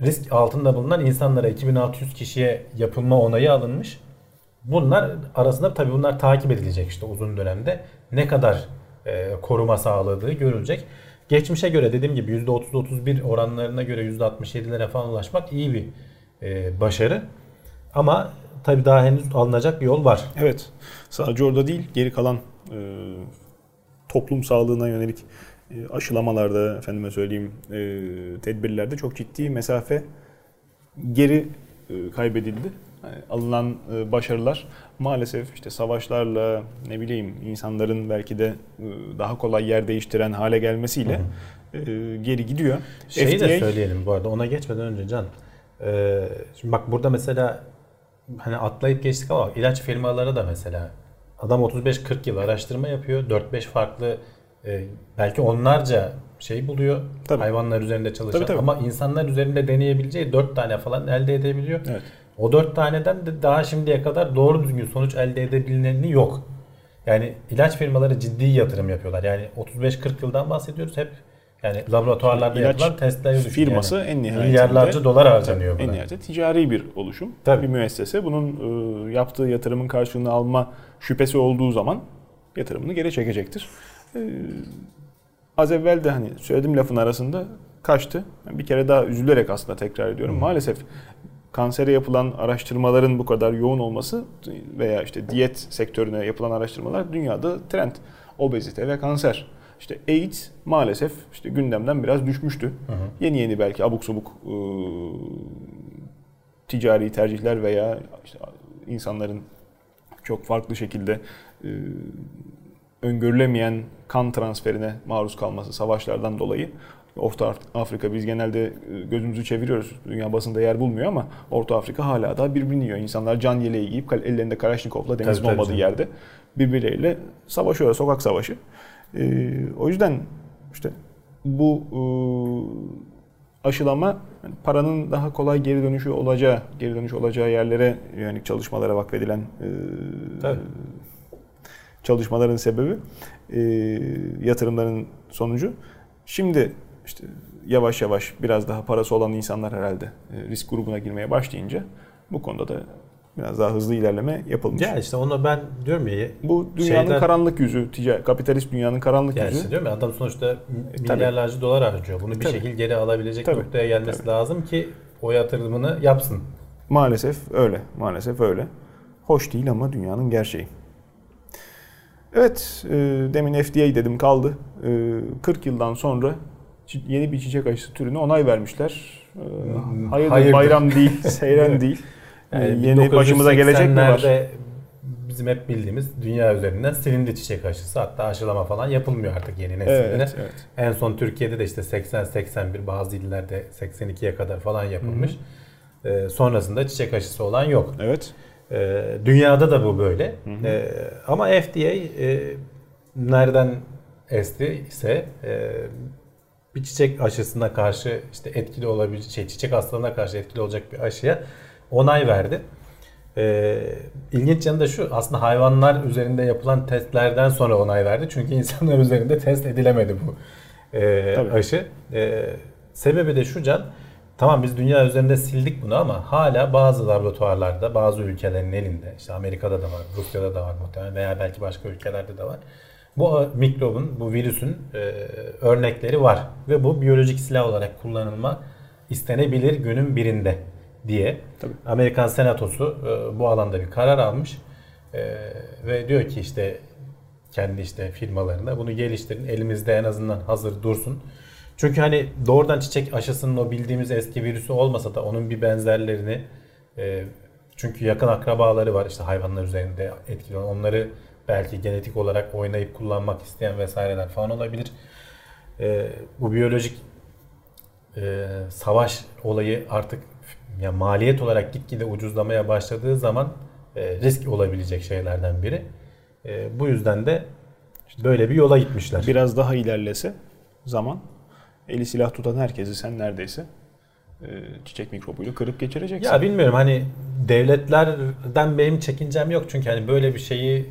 Risk altında bulunan insanlara 2600 kişiye yapılma onayı alınmış. Bunlar arasında tabii bunlar takip edilecek işte uzun dönemde. Ne kadar e, koruma sağladığı görülecek. Geçmişe göre dediğim gibi %30-31 oranlarına göre %67'lere falan ulaşmak iyi bir e, başarı. Ama tabii daha henüz alınacak bir yol var. Evet. Sadece orada değil, geri kalan e, toplum sağlığına yönelik e, aşılamalarda, efendime söyleyeyim, e, tedbirlerde çok ciddi mesafe geri e, kaybedildi. Yani alınan başarılar maalesef işte savaşlarla ne bileyim insanların belki de daha kolay yer değiştiren hale gelmesiyle hı hı. geri gidiyor. Şeyi FDA... de söyleyelim bu arada ona geçmeden önce Can. Şimdi bak burada mesela hani atlayıp geçtik ama ilaç firmaları da mesela adam 35-40 yıl araştırma yapıyor. 4-5 farklı belki onlarca şey buluyor. Tabii. Hayvanlar üzerinde çalışan tabii, tabii. ama insanlar üzerinde deneyebileceği 4 tane falan elde edebiliyor. Evet. O dört taneden de daha şimdiye kadar doğru düzgün sonuç elde edebilineni yok. Yani ilaç firmaları ciddi yatırım yapıyorlar. Yani 35-40 yıldan bahsediyoruz hep. Yani laboratuvarlarda ilaç yapılan testler firması yani. en nihayetinde milyarlarca dolar harcanıyor buna. En nihayetinde ticari bir oluşum. Tabii. Bir müessese bunun e, yaptığı yatırımın karşılığını alma şüphesi olduğu zaman yatırımını geri çekecektir. E, az evvel de hani söylediğim lafın arasında kaçtı. Bir kere daha üzülerek aslında tekrar ediyorum. Hmm. Maalesef kansere yapılan araştırmaların bu kadar yoğun olması veya işte diyet sektörüne yapılan araştırmalar dünyada trend. Obezite ve kanser. İşte AIDS maalesef işte gündemden biraz düşmüştü. Hı hı. Yeni yeni belki abuk subuk e, ticari tercihler veya işte insanların çok farklı şekilde e, öngörülemeyen kan transferine maruz kalması savaşlardan dolayı Orta Afrika biz genelde e, gözümüzü çeviriyoruz. Dünya basında yer bulmuyor ama Orta Afrika hala da birbirini yiyor. İnsanlar can yeleği giyip ellerinde Kalaşnikov'la denizin olmadığı yerde birbirleriyle savaşıyor. Sokak savaşı. Ee, o yüzden işte bu e, aşılama yani paranın daha kolay geri dönüşü olacağı, geri dönüş olacağı yerlere yönelik çalışmalara vakfedilen e, çalışmaların sebebi e, yatırımların sonucu. Şimdi işte yavaş yavaş biraz daha parası olan insanlar herhalde e, risk grubuna girmeye başlayınca bu konuda da biraz daha hızlı ilerleme yapılmış. Ya işte onu ben diyorum ya. Bu dünyanın şeyler, karanlık yüzü, ticari, kapitalist dünyanın karanlık yüzü. Işte diyorum ya adam sonuçta e, milyarlarca dolar harcıyor. Bunu bir tabii. şekilde geri alabilecek tabii. noktaya gelmesi tabii. lazım ki o yatırımını yapsın. Maalesef öyle. Maalesef öyle. Hoş değil ama dünyanın gerçeği. Evet, e, demin FDA dedim kaldı. E, 40 yıldan sonra yeni bir çiçek aşısı türüne onay vermişler. Ee, hayırdır, Hayırdır. bayram değil, seyren değil. Yani yeni başımıza gelecek mi var? Bizim hep bildiğimiz dünya üzerinden silindi çiçek aşısı. Hatta aşılama falan yapılmıyor artık yeni nesilde. Evet, evet. En son Türkiye'de de işte 80-81 bazı illerde 82'ye kadar falan yapılmış. Hı hı. Ee, sonrasında çiçek aşısı olan yok. Evet. Ee, dünyada da bu böyle. Hı hı. Ee, ama FDA e, nereden esti ise e, bir çiçek aşısına karşı işte etkili olabilecek şey çiçek hastalığına karşı etkili olacak bir aşıya onay verdi. Ee, ilginç yanı da şu aslında hayvanlar üzerinde yapılan testlerden sonra onay verdi. Çünkü insanlar üzerinde test edilemedi bu e, aşı. E, sebebi de şu can tamam biz dünya üzerinde sildik bunu ama hala bazı laboratuvarlarda bazı ülkelerin elinde işte Amerika'da da var Rusya'da da var muhtemelen veya belki başka ülkelerde de var bu mikrobun, bu virüsün e, örnekleri var ve bu biyolojik silah olarak kullanılma istenebilir günün birinde diye Tabii. Amerikan Senatosu e, bu alanda bir karar almış e, ve diyor ki işte kendi işte firmalarında bunu geliştirin elimizde en azından hazır dursun. Çünkü hani doğrudan çiçek aşısının o bildiğimiz eski virüsü olmasa da onun bir benzerlerini e, çünkü yakın akrabaları var işte hayvanlar üzerinde etkili onları belki genetik olarak oynayıp kullanmak isteyen vesaireler falan olabilir. E, bu biyolojik e, savaş olayı artık ya maliyet olarak gitgide ucuzlamaya başladığı zaman e, risk olabilecek şeylerden biri. E, bu yüzden de İşte böyle bir yola gitmişler. Biraz daha ilerlese zaman eli silah tutan herkesi sen neredeyse e, çiçek mikrobuyla kırıp geçireceksin. Ya bilmiyorum hani devletlerden benim çekincem yok çünkü hani böyle bir şeyi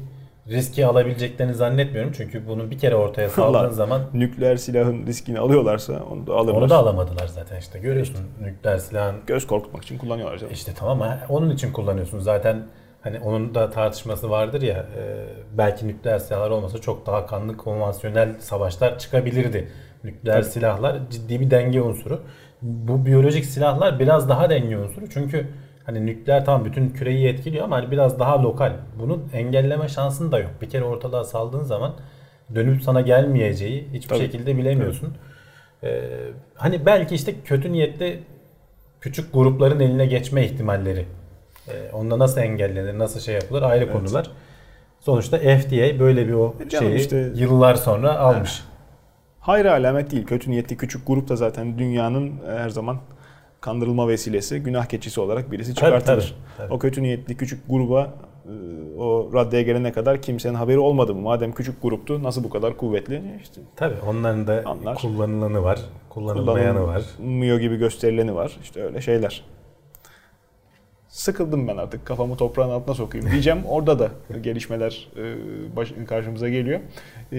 riski alabileceklerini zannetmiyorum. Çünkü bunu bir kere ortaya saldığın zaman nükleer silahın riskini alıyorlarsa onu da alırlar. Onu da alamadılar zaten işte görüyorsun işte, nükleer silahın göz korkutmak için kullanıyorlar canım. İşte tamam onun için kullanıyorsun. Zaten hani onun da tartışması vardır ya e, belki nükleer silahlar olmasa çok daha kanlı konvansiyonel savaşlar çıkabilirdi. Nükleer Tabii. silahlar ciddi bir denge unsuru. Bu biyolojik silahlar biraz daha denge unsuru. Çünkü hani nükleer tamam bütün küreyi etkiliyor ama hani biraz daha lokal. Bunun engelleme şansın da yok. Bir kere ortalığa saldığın zaman dönüp sana gelmeyeceği hiçbir Tabii. şekilde bilemiyorsun. Ee, hani belki işte kötü niyetli küçük grupların eline geçme ihtimalleri. Ee, onda nasıl engellenir, nasıl şey yapılır ayrı evet. konular. Sonuçta FDA böyle bir o e şeyi işte, yıllar sonra almış. Hayır alamet değil. Kötü niyetli küçük grup da zaten dünyanın her zaman kandırılma vesilesi, günah keçisi olarak birisi çıkartılır. Tabii, tabii, tabii. O kötü niyetli küçük gruba e, o raddeye gelene kadar kimsenin haberi olmadı mı? Madem küçük gruptu nasıl bu kadar kuvvetli? İşte Tabii onların da anlar. kullanılanı var, kullanılmayanı var. Kullanılmıyor gibi gösterileni var. İşte öyle şeyler. Sıkıldım ben artık kafamı toprağın altına sokayım diyeceğim. Orada da gelişmeler e, karşımıza geliyor. E,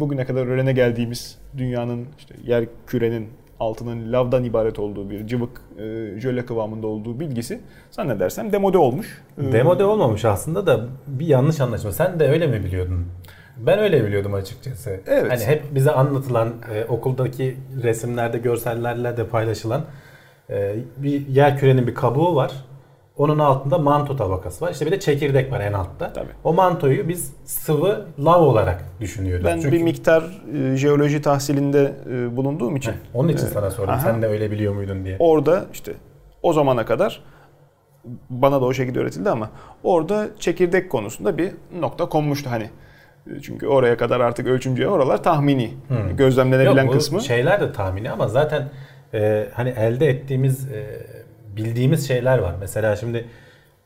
bugüne kadar öğrene geldiğimiz dünyanın işte yer kürenin altının lavdan ibaret olduğu bir cıvık e, jöle kıvamında olduğu bilgisi zannedersem demode olmuş. E, demode olmamış aslında da bir yanlış anlaşma. Sen de öyle mi biliyordun? Ben öyle biliyordum açıkçası. Evet. Hani hep bize anlatılan e, okuldaki resimlerde, görsellerle de paylaşılan e, bir yer kürenin bir kabuğu var. Onun altında manto tabakası var. İşte bir de çekirdek var en altta. Tabii. O mantoyu biz sıvı lav olarak düşünüyoruz. Ben Çünkü... bir miktar e, jeoloji tahsilinde e, bulunduğum için. Heh, onun için e, sana sordum. Aha. Sen de öyle biliyor muydun diye. Orada işte o zamana kadar bana da o şekilde öğretildi ama orada çekirdek konusunda bir nokta konmuştu hani. E, çünkü oraya kadar artık ölçümcüye oralar tahmini. Hmm. Gözlemlenebilen Yok, kısmı. Şeyler de tahmini ama zaten e, hani elde ettiğimiz e, bildiğimiz şeyler var. Mesela şimdi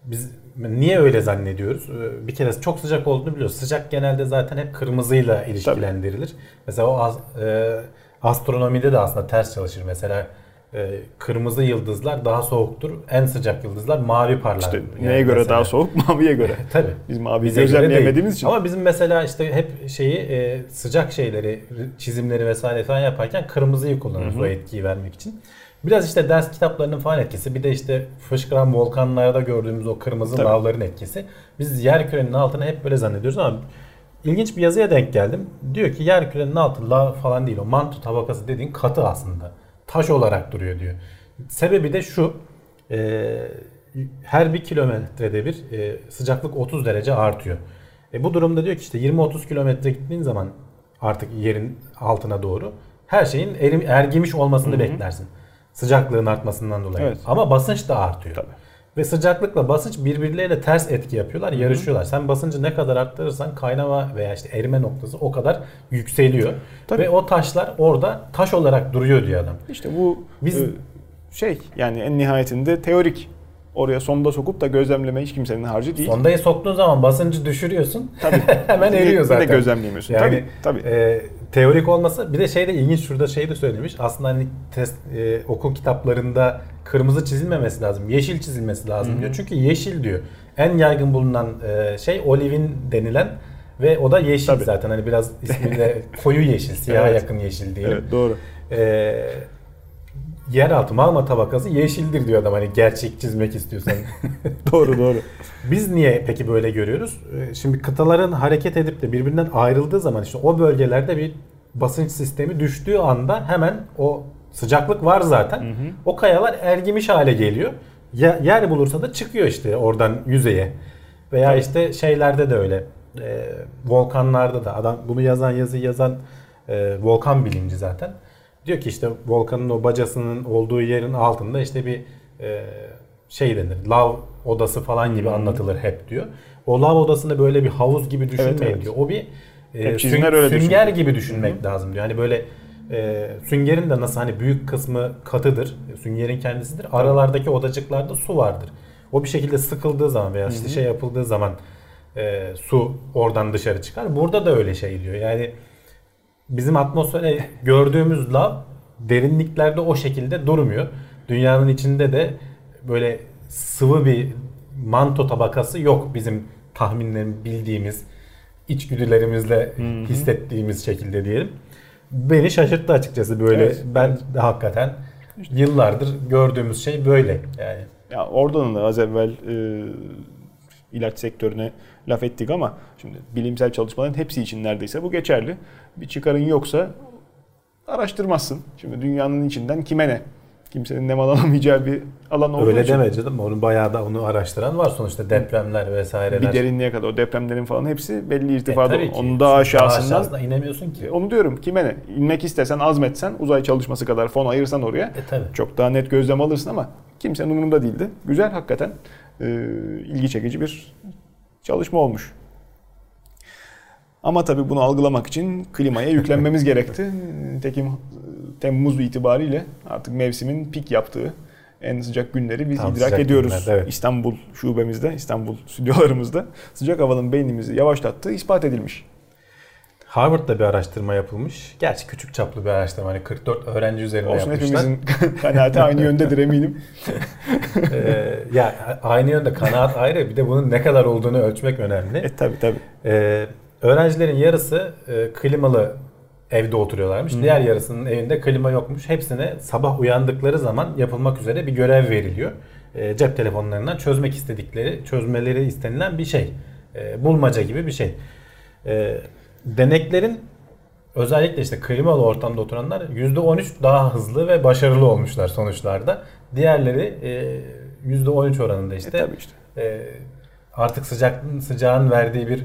biz niye öyle zannediyoruz? Ee, bir kere çok sıcak olduğunu biliyoruz. Sıcak genelde zaten hep kırmızıyla ilişkilendirilir. Tabii. Mesela o e, astronomide de aslında ters çalışır. Mesela e, kırmızı yıldızlar daha soğuktur. En sıcak yıldızlar mavi parlar. İşte yani neye göre mesela. daha soğuk? Maviye göre. Tabii. Biz maviyi gözlemleyemediğimiz için. Ama bizim mesela işte hep şeyi e, sıcak şeyleri, çizimleri vesaire falan yaparken kırmızıyı kullanırız Hı-hı. o etkiyi vermek için. Biraz işte ders kitaplarının falan etkisi. Bir de işte fışkıran volkanlarda gördüğümüz o kırmızı Tabii. lavların etkisi. Biz yer kürenin altını hep böyle zannediyoruz ama ilginç bir yazıya denk geldim. Diyor ki yer kürenin altı lav falan değil o manto tabakası dediğin katı aslında. Taş olarak duruyor diyor. Sebebi de şu. E, her bir kilometrede bir e, sıcaklık 30 derece artıyor. E, bu durumda diyor ki işte 20-30 kilometre gittiğin zaman artık yerin altına doğru her şeyin erim, ergimiş olmasını Hı-hı. beklersin. Sıcaklığın artmasından dolayı. Evet. Ama basınç da artıyor. Tabii. Ve sıcaklıkla basınç birbirleriyle ters etki yapıyorlar, yarışıyorlar. Sen basıncı ne kadar arttırırsan kaynama veya işte erime noktası o kadar yükseliyor. Tabii. Ve o taşlar orada taş olarak duruyor diyor adam. İşte bu biz e, şey yani en nihayetinde teorik oraya sonda sokup da gözlemleme hiç kimsenin harcı değil. Sondayı soktuğun zaman basıncı düşürüyorsun. Tabii. Hemen eriyor zaten. Bir de gözlemleyemiyorsun. Yani, tabii. tabii. E, teorik olmasa bir de şey de ilginç şurada şey de söylemiş. Aslında hani test e, okul kitaplarında kırmızı çizilmemesi lazım. Yeşil çizilmesi lazım Hı-hı. diyor. Çünkü yeşil diyor. En yaygın bulunan e, şey olivin denilen ve o da yeşil Tabii. zaten. Hani biraz ismiyle koyu yeşil, siyaha evet. yakın yeşil diyelim. Evet, doğru. Ee, yeraltı magma tabakası yeşildir diyor adam hani gerçek çizmek istiyorsan. doğru doğru. Biz niye peki böyle görüyoruz? Ee, şimdi kıtaların hareket edip de birbirinden ayrıldığı zaman işte o bölgelerde bir basınç sistemi düştüğü anda hemen o sıcaklık var zaten. Hı hı. O kayalar ergimiş hale geliyor. Yer bulursa da çıkıyor işte oradan yüzeye. Veya evet. işte şeylerde de öyle. E, volkanlarda da adam bunu yazan yazı yazan e, volkan bilimci zaten Diyor ki işte volkanın o bacasının olduğu yerin altında işte bir e, şey denir. Lav odası falan gibi hmm. anlatılır hep diyor. O lav odasını böyle bir havuz gibi düşünmeyin evet, evet. diyor. O bir e, süng, öyle sünger gibi düşünmek hmm. lazım diyor. Hani böyle e, süngerin de nasıl hani büyük kısmı katıdır. Süngerin kendisidir. Aralardaki odacıklarda su vardır. O bir şekilde sıkıldığı zaman veya işte şey yapıldığı zaman e, su oradan dışarı çıkar. Burada da öyle şey diyor. Yani bizim atmosfere gördüğümüz lav derinliklerde o şekilde durmuyor. Dünyanın içinde de böyle sıvı bir manto tabakası yok bizim tahminlerim bildiğimiz içgüdülerimizle Hı-hı. hissettiğimiz şekilde diyelim. Beni şaşırttı açıkçası böyle. Evet, ben de hakikaten yıllardır gördüğümüz şey böyle yani. Ya oradan da az evvel e, ilaç sektörüne laf ettik ama şimdi bilimsel çalışmaların hepsi için neredeyse bu geçerli. Bir çıkarın yoksa araştırmazsın. Şimdi dünyanın içinden kime ne? kimsenin nem alamayacağı bir alan olduğu Öyle için. deme canım. Onun bayağı da onu araştıran var sonuçta depremler vesaireler. Bir derinliğe kadar o depremlerin falan hepsi belli irtifada. E, Onun daha aşağısından. Daha aşağısına inemiyorsun ki. Onu diyorum kime ne? İnmek istesen azmetsen uzay çalışması kadar fon ayırsan oraya e, tabii. çok daha net gözlem alırsın ama kimsenin umurunda değildi. Güzel hakikaten e, ilgi çekici bir çalışma olmuş. Ama tabii bunu algılamak için klimaya yüklenmemiz gerekti. Tekim Temmuz itibariyle artık mevsimin pik yaptığı en sıcak günleri biz Tam idrak ediyoruz. Günler, evet. İstanbul şubemizde, İstanbul stüdyolarımızda sıcak havanın beynimizi yavaşlattığı ispat edilmiş. Harvard'da bir araştırma yapılmış. Gerçi küçük çaplı bir araştırma. Hani 44 öğrenci üzerinde Olsun yapmışlar. hepimizin kanaati aynı yöndedir eminim. ee, ya aynı yönde kanaat ayrı. Bir de bunun ne kadar olduğunu ölçmek önemli. E tabi tabi. Ee, öğrencilerin yarısı e, klimalı evde oturuyorlarmış. Hmm. Diğer yarısının evinde klima yokmuş. Hepsine sabah uyandıkları zaman yapılmak üzere bir görev veriliyor. E, cep telefonlarından çözmek istedikleri, çözmeleri istenilen bir şey. E, bulmaca gibi bir şey. E, deneklerin özellikle işte klimalı ortamda oturanlar %13 daha hızlı ve başarılı olmuşlar sonuçlarda. Diğerleri e, %13 oranında işte. E, tabii işte. E, artık sıcak sıcağın verdiği bir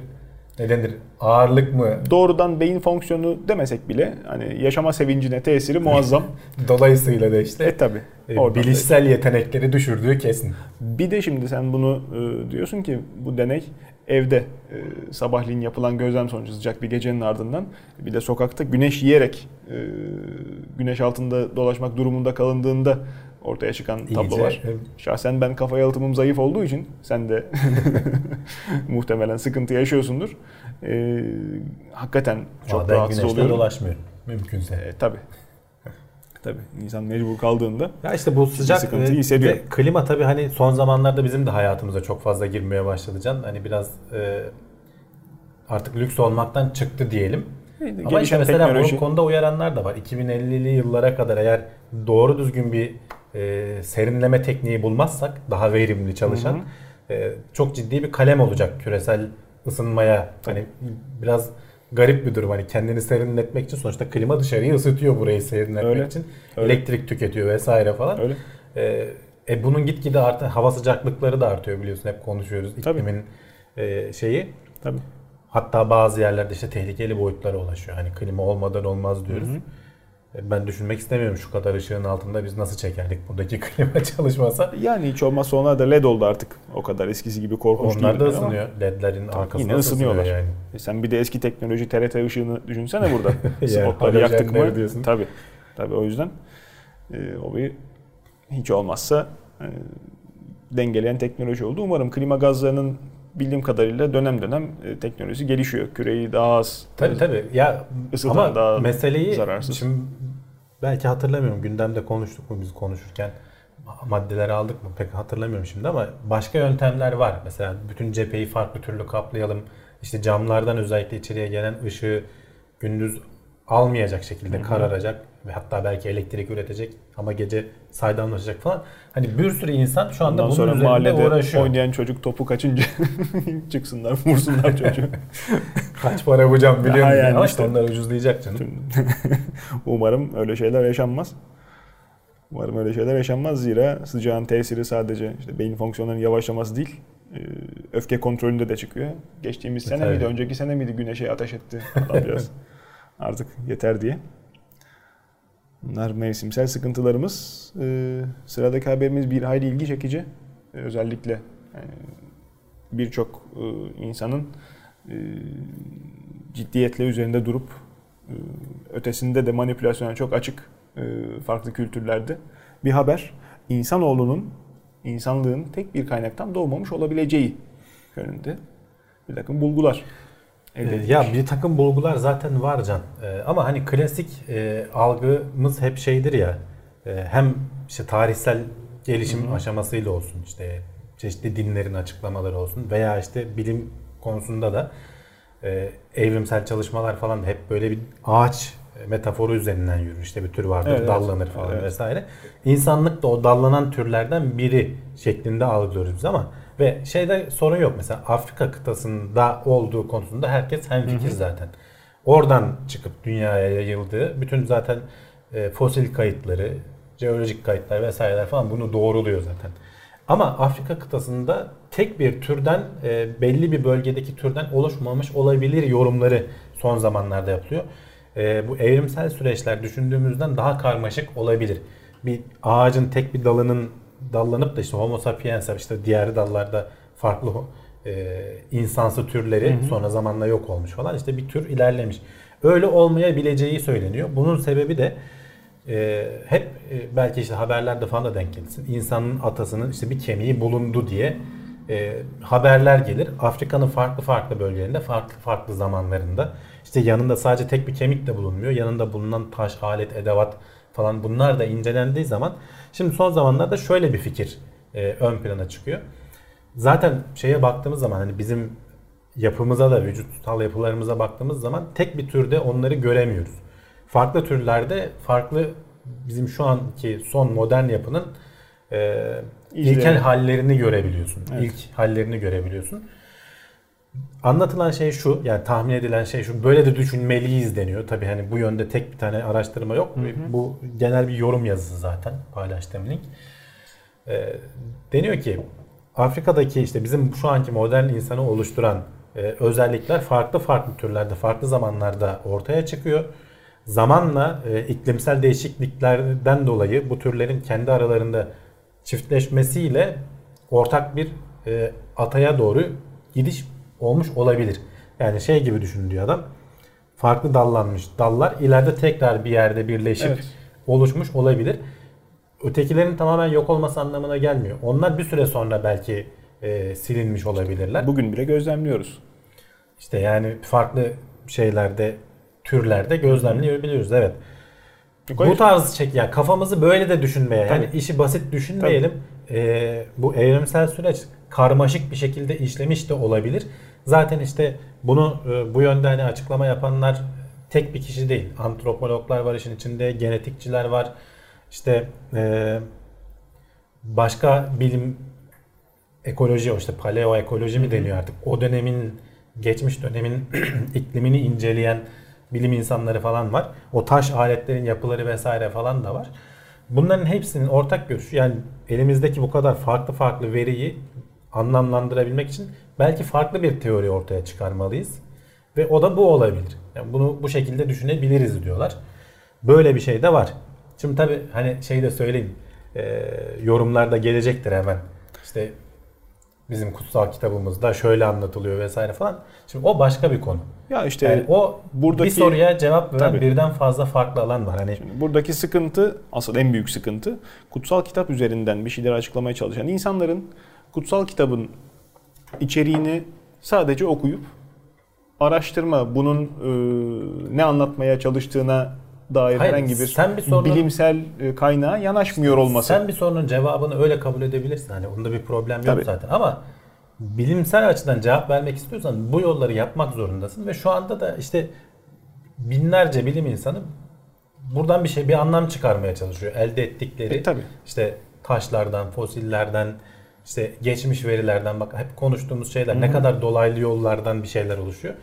ne denir ağırlık mı? Doğrudan beyin fonksiyonu demesek bile hani yaşama sevincine tesiri muazzam. Dolayısıyla da işte e, tabii, e, bilişsel yetenekleri düşürdüğü kesin. Bir de şimdi sen bunu e, diyorsun ki bu deney evde e, sabahleyin yapılan gözlem sonucu sıcak bir gecenin ardından bir de sokakta güneş yiyerek e, güneş altında dolaşmak durumunda kalındığında ortaya çıkan tablo İyice, var. Evet. Şahsen ben kafa yalıtımım zayıf olduğu için sen de muhtemelen sıkıntı yaşıyorsundur. Ee, hakikaten çok Aa, rahatsız oluyorum. dolaşmıyorum mümkünse. Ee, tabii. Tabii insan mecbur kaldığında ya işte bu sıcak sıkıntıyı hissediyor. klima tabii hani son zamanlarda bizim de hayatımıza çok fazla girmeye başladı can. Hani biraz e, artık lüks olmaktan çıktı diyelim. Ama işte mesela teknoloji... bu konuda uyaranlar da var. 2050'li yıllara kadar eğer doğru düzgün bir e, serinleme tekniği bulmazsak daha verimli çalışan hı hı. E, çok ciddi bir kalem olacak küresel ısınmaya. Hani biraz garip bir durum. Hani kendini serinletmek için sonuçta klima dışarıyı ısıtıyor burayı serinletmek Öyle. için. Öyle. Elektrik tüketiyor vesaire falan. Öyle. E, e bunun gitgide artı hava sıcaklıkları da artıyor biliyorsun hep konuşuyoruz iklimin e, şeyi. Tabii. Hatta bazı yerlerde işte tehlikeli boyutlara ulaşıyor. Hani klima olmadan olmaz diyoruz. Hı hı. Ben düşünmek istemiyorum şu kadar ışığın altında biz nasıl çekerdik buradaki klima çalışmasa. Yani hiç olmazsa onlar da led oldu artık. O kadar eskisi gibi korkunç onlar da ısınıyor. Ama Ledlerin arkasında yine ısınıyorlar. yani. E sen bir de eski teknoloji TRT ışığını düşünsene burada. Spotları yaktık mı? Diyorsun. Tabii. Tabii o yüzden e, o bir hiç olmazsa e, dengeleyen teknoloji oldu. Umarım klima gazlarının bildiğim kadarıyla dönem dönem e, teknolojisi gelişiyor. Küreyi daha az tabii, tabii. Ya, ama daha meseleyi zararsız. Şimdi belki hatırlamıyorum gündemde konuştuk mu biz konuşurken maddeleri aldık mı pek hatırlamıyorum şimdi ama başka yöntemler var. Mesela bütün cepheyi farklı türlü kaplayalım. İşte camlardan özellikle içeriye gelen ışığı gündüz almayacak şekilde kararacak ve hatta belki elektrik üretecek ama gece saydamlaşacak falan. Hani bir sürü insan şu anda Ondan bunun sonra üzerinde mahallede uğraşıyor. oynayan çocuk topu kaçınca çıksınlar vursunlar çocuğu. Kaç para bu cam biliyor musun? Yani ama işte onlar ucuzlayacak canım. Umarım öyle şeyler yaşanmaz. Umarım öyle şeyler yaşanmaz zira sıcağın tesiri sadece işte beyin fonksiyonlarının yavaşlaması değil e, öfke kontrolünde de çıkıyor. Geçtiğimiz sene Tabii. miydi, önceki sene miydi güneşe ateş etti adam biraz. Artık yeter diye. Bunlar mevsimsel sıkıntılarımız. Ee, sıradaki haberimiz bir hayli ilgi çekici. Ee, özellikle yani birçok e, insanın e, ciddiyetle üzerinde durup e, ötesinde de manipülasyona çok açık e, farklı kültürlerde bir haber. İnsanoğlunun, insanlığın tek bir kaynaktan doğmamış olabileceği yönünde. bir takım bulgular. Ee, ya bir takım bulgular zaten var Can. Ee, ama hani klasik e, algımız hep şeydir ya. E, hem işte tarihsel gelişim Hı-hı. aşamasıyla olsun işte çeşitli dinlerin açıklamaları olsun veya işte bilim konusunda da e, evrimsel çalışmalar falan hep böyle bir ağaç metaforu üzerinden yürür. İşte bir tür vardır, evet, dallanır falan evet. vesaire. İnsanlık da o dallanan türlerden biri şeklinde algılıyoruz biz ama ve şeyde sorun yok. Mesela Afrika kıtasında olduğu konusunda herkes hemfikir zaten. Oradan çıkıp dünyaya yayıldığı bütün zaten e, fosil kayıtları, jeolojik kayıtlar vesaireler falan bunu doğruluyor zaten. Ama Afrika kıtasında tek bir türden e, belli bir bölgedeki türden oluşmamış olabilir yorumları son zamanlarda yapılıyor. E, bu evrimsel süreçler düşündüğümüzden daha karmaşık olabilir. Bir ağacın tek bir dalının dallanıp da işte Homo sapiens işte diğer dallarda farklı e, insansı türleri hı hı. sonra zamanla yok olmuş falan işte bir tür ilerlemiş. Öyle olmayabileceği söyleniyor. Bunun sebebi de e, hep e, belki işte haberlerde falan da denk gelsin. İnsanın atasının işte bir kemiği bulundu diye e, haberler gelir. Afrika'nın farklı farklı bölgelerinde, farklı farklı zamanlarında işte yanında sadece tek bir kemik de bulunmuyor. Yanında bulunan taş, alet, edevat falan bunlar da incelendiği zaman şimdi son zamanlarda şöyle bir fikir e, ön plana çıkıyor. Zaten şeye baktığımız zaman hani bizim yapımıza da vücutsal yapılarımıza baktığımız zaman tek bir türde onları göremiyoruz. Farklı türlerde farklı bizim şu anki son modern yapının e, ilkel hallerini görebiliyorsun. Evet. İlk hallerini görebiliyorsun. Anlatılan şey şu, yani tahmin edilen şey şu, böyle de düşünmeliyiz deniyor. Tabi hani bu yönde tek bir tane araştırma yok. Hı hı. Bu genel bir yorum yazısı zaten paylaştığım link. E, deniyor ki Afrika'daki işte bizim şu anki modern insanı oluşturan e, özellikler farklı farklı türlerde, farklı zamanlarda ortaya çıkıyor. Zamanla e, iklimsel değişikliklerden dolayı bu türlerin kendi aralarında çiftleşmesiyle ortak bir e, ataya doğru gidiş olmuş olabilir. Yani şey gibi düşün diyor adam. Farklı dallanmış dallar ileride tekrar bir yerde birleşip evet. oluşmuş olabilir. Ötekilerin tamamen yok olması anlamına gelmiyor. Onlar bir süre sonra belki e, silinmiş olabilirler. Bugün bile gözlemliyoruz. İşte yani farklı şeylerde, türlerde gözlemleyebiliyoruz. Evet. Bu tarz çek yani kafamızı böyle de düşünmeye Tabii. yani işi basit düşünmeyelim. Ee, bu evrimsel süreç karmaşık bir şekilde işlemiş de olabilir. Zaten işte bunu e, bu yönde hani açıklama yapanlar tek bir kişi değil. Antropologlar var işin içinde, genetikçiler var. İşte e, başka bilim ekoloji işte paleo ekoloji mi deniyor artık. O dönemin geçmiş dönemin iklimini inceleyen bilim insanları falan var. O taş aletlerin yapıları vesaire falan da var. Bunların hepsinin ortak görüşü yani elimizdeki bu kadar farklı farklı veriyi anlamlandırabilmek için belki farklı bir teori ortaya çıkarmalıyız. Ve o da bu olabilir. Yani bunu bu şekilde düşünebiliriz diyorlar. Böyle bir şey de var. Şimdi tabi hani şey de söyleyeyim. E, yorumlarda gelecektir hemen. İşte bizim kutsal kitabımızda şöyle anlatılıyor vesaire falan. Şimdi o başka bir konu. Ya işte yani o buradaki bir soruya cevap veren tabii, birden fazla farklı alan var. Hani Şimdi buradaki sıkıntı asıl en büyük sıkıntı kutsal kitap üzerinden bir şeyler açıklamaya çalışan insanların kutsal kitabın içeriğini sadece okuyup araştırma bunun e, ne anlatmaya çalıştığına dair Hayır, herhangi bir, sen bir sorunun, bilimsel e, kaynağa yanaşmıyor olması. Sen bir sorunun cevabını öyle kabul edebilirsin. Hani onda bir problem yok Tabii. zaten ama bilimsel açıdan cevap vermek istiyorsan bu yolları yapmak zorundasın ve şu anda da işte binlerce bilim insanı buradan bir şey bir anlam çıkarmaya çalışıyor. Elde ettikleri e, tabii. işte taşlardan, fosillerden, işte geçmiş verilerden bak hep konuştuğumuz şeyler Hı-hı. ne kadar dolaylı yollardan bir şeyler oluşuyor.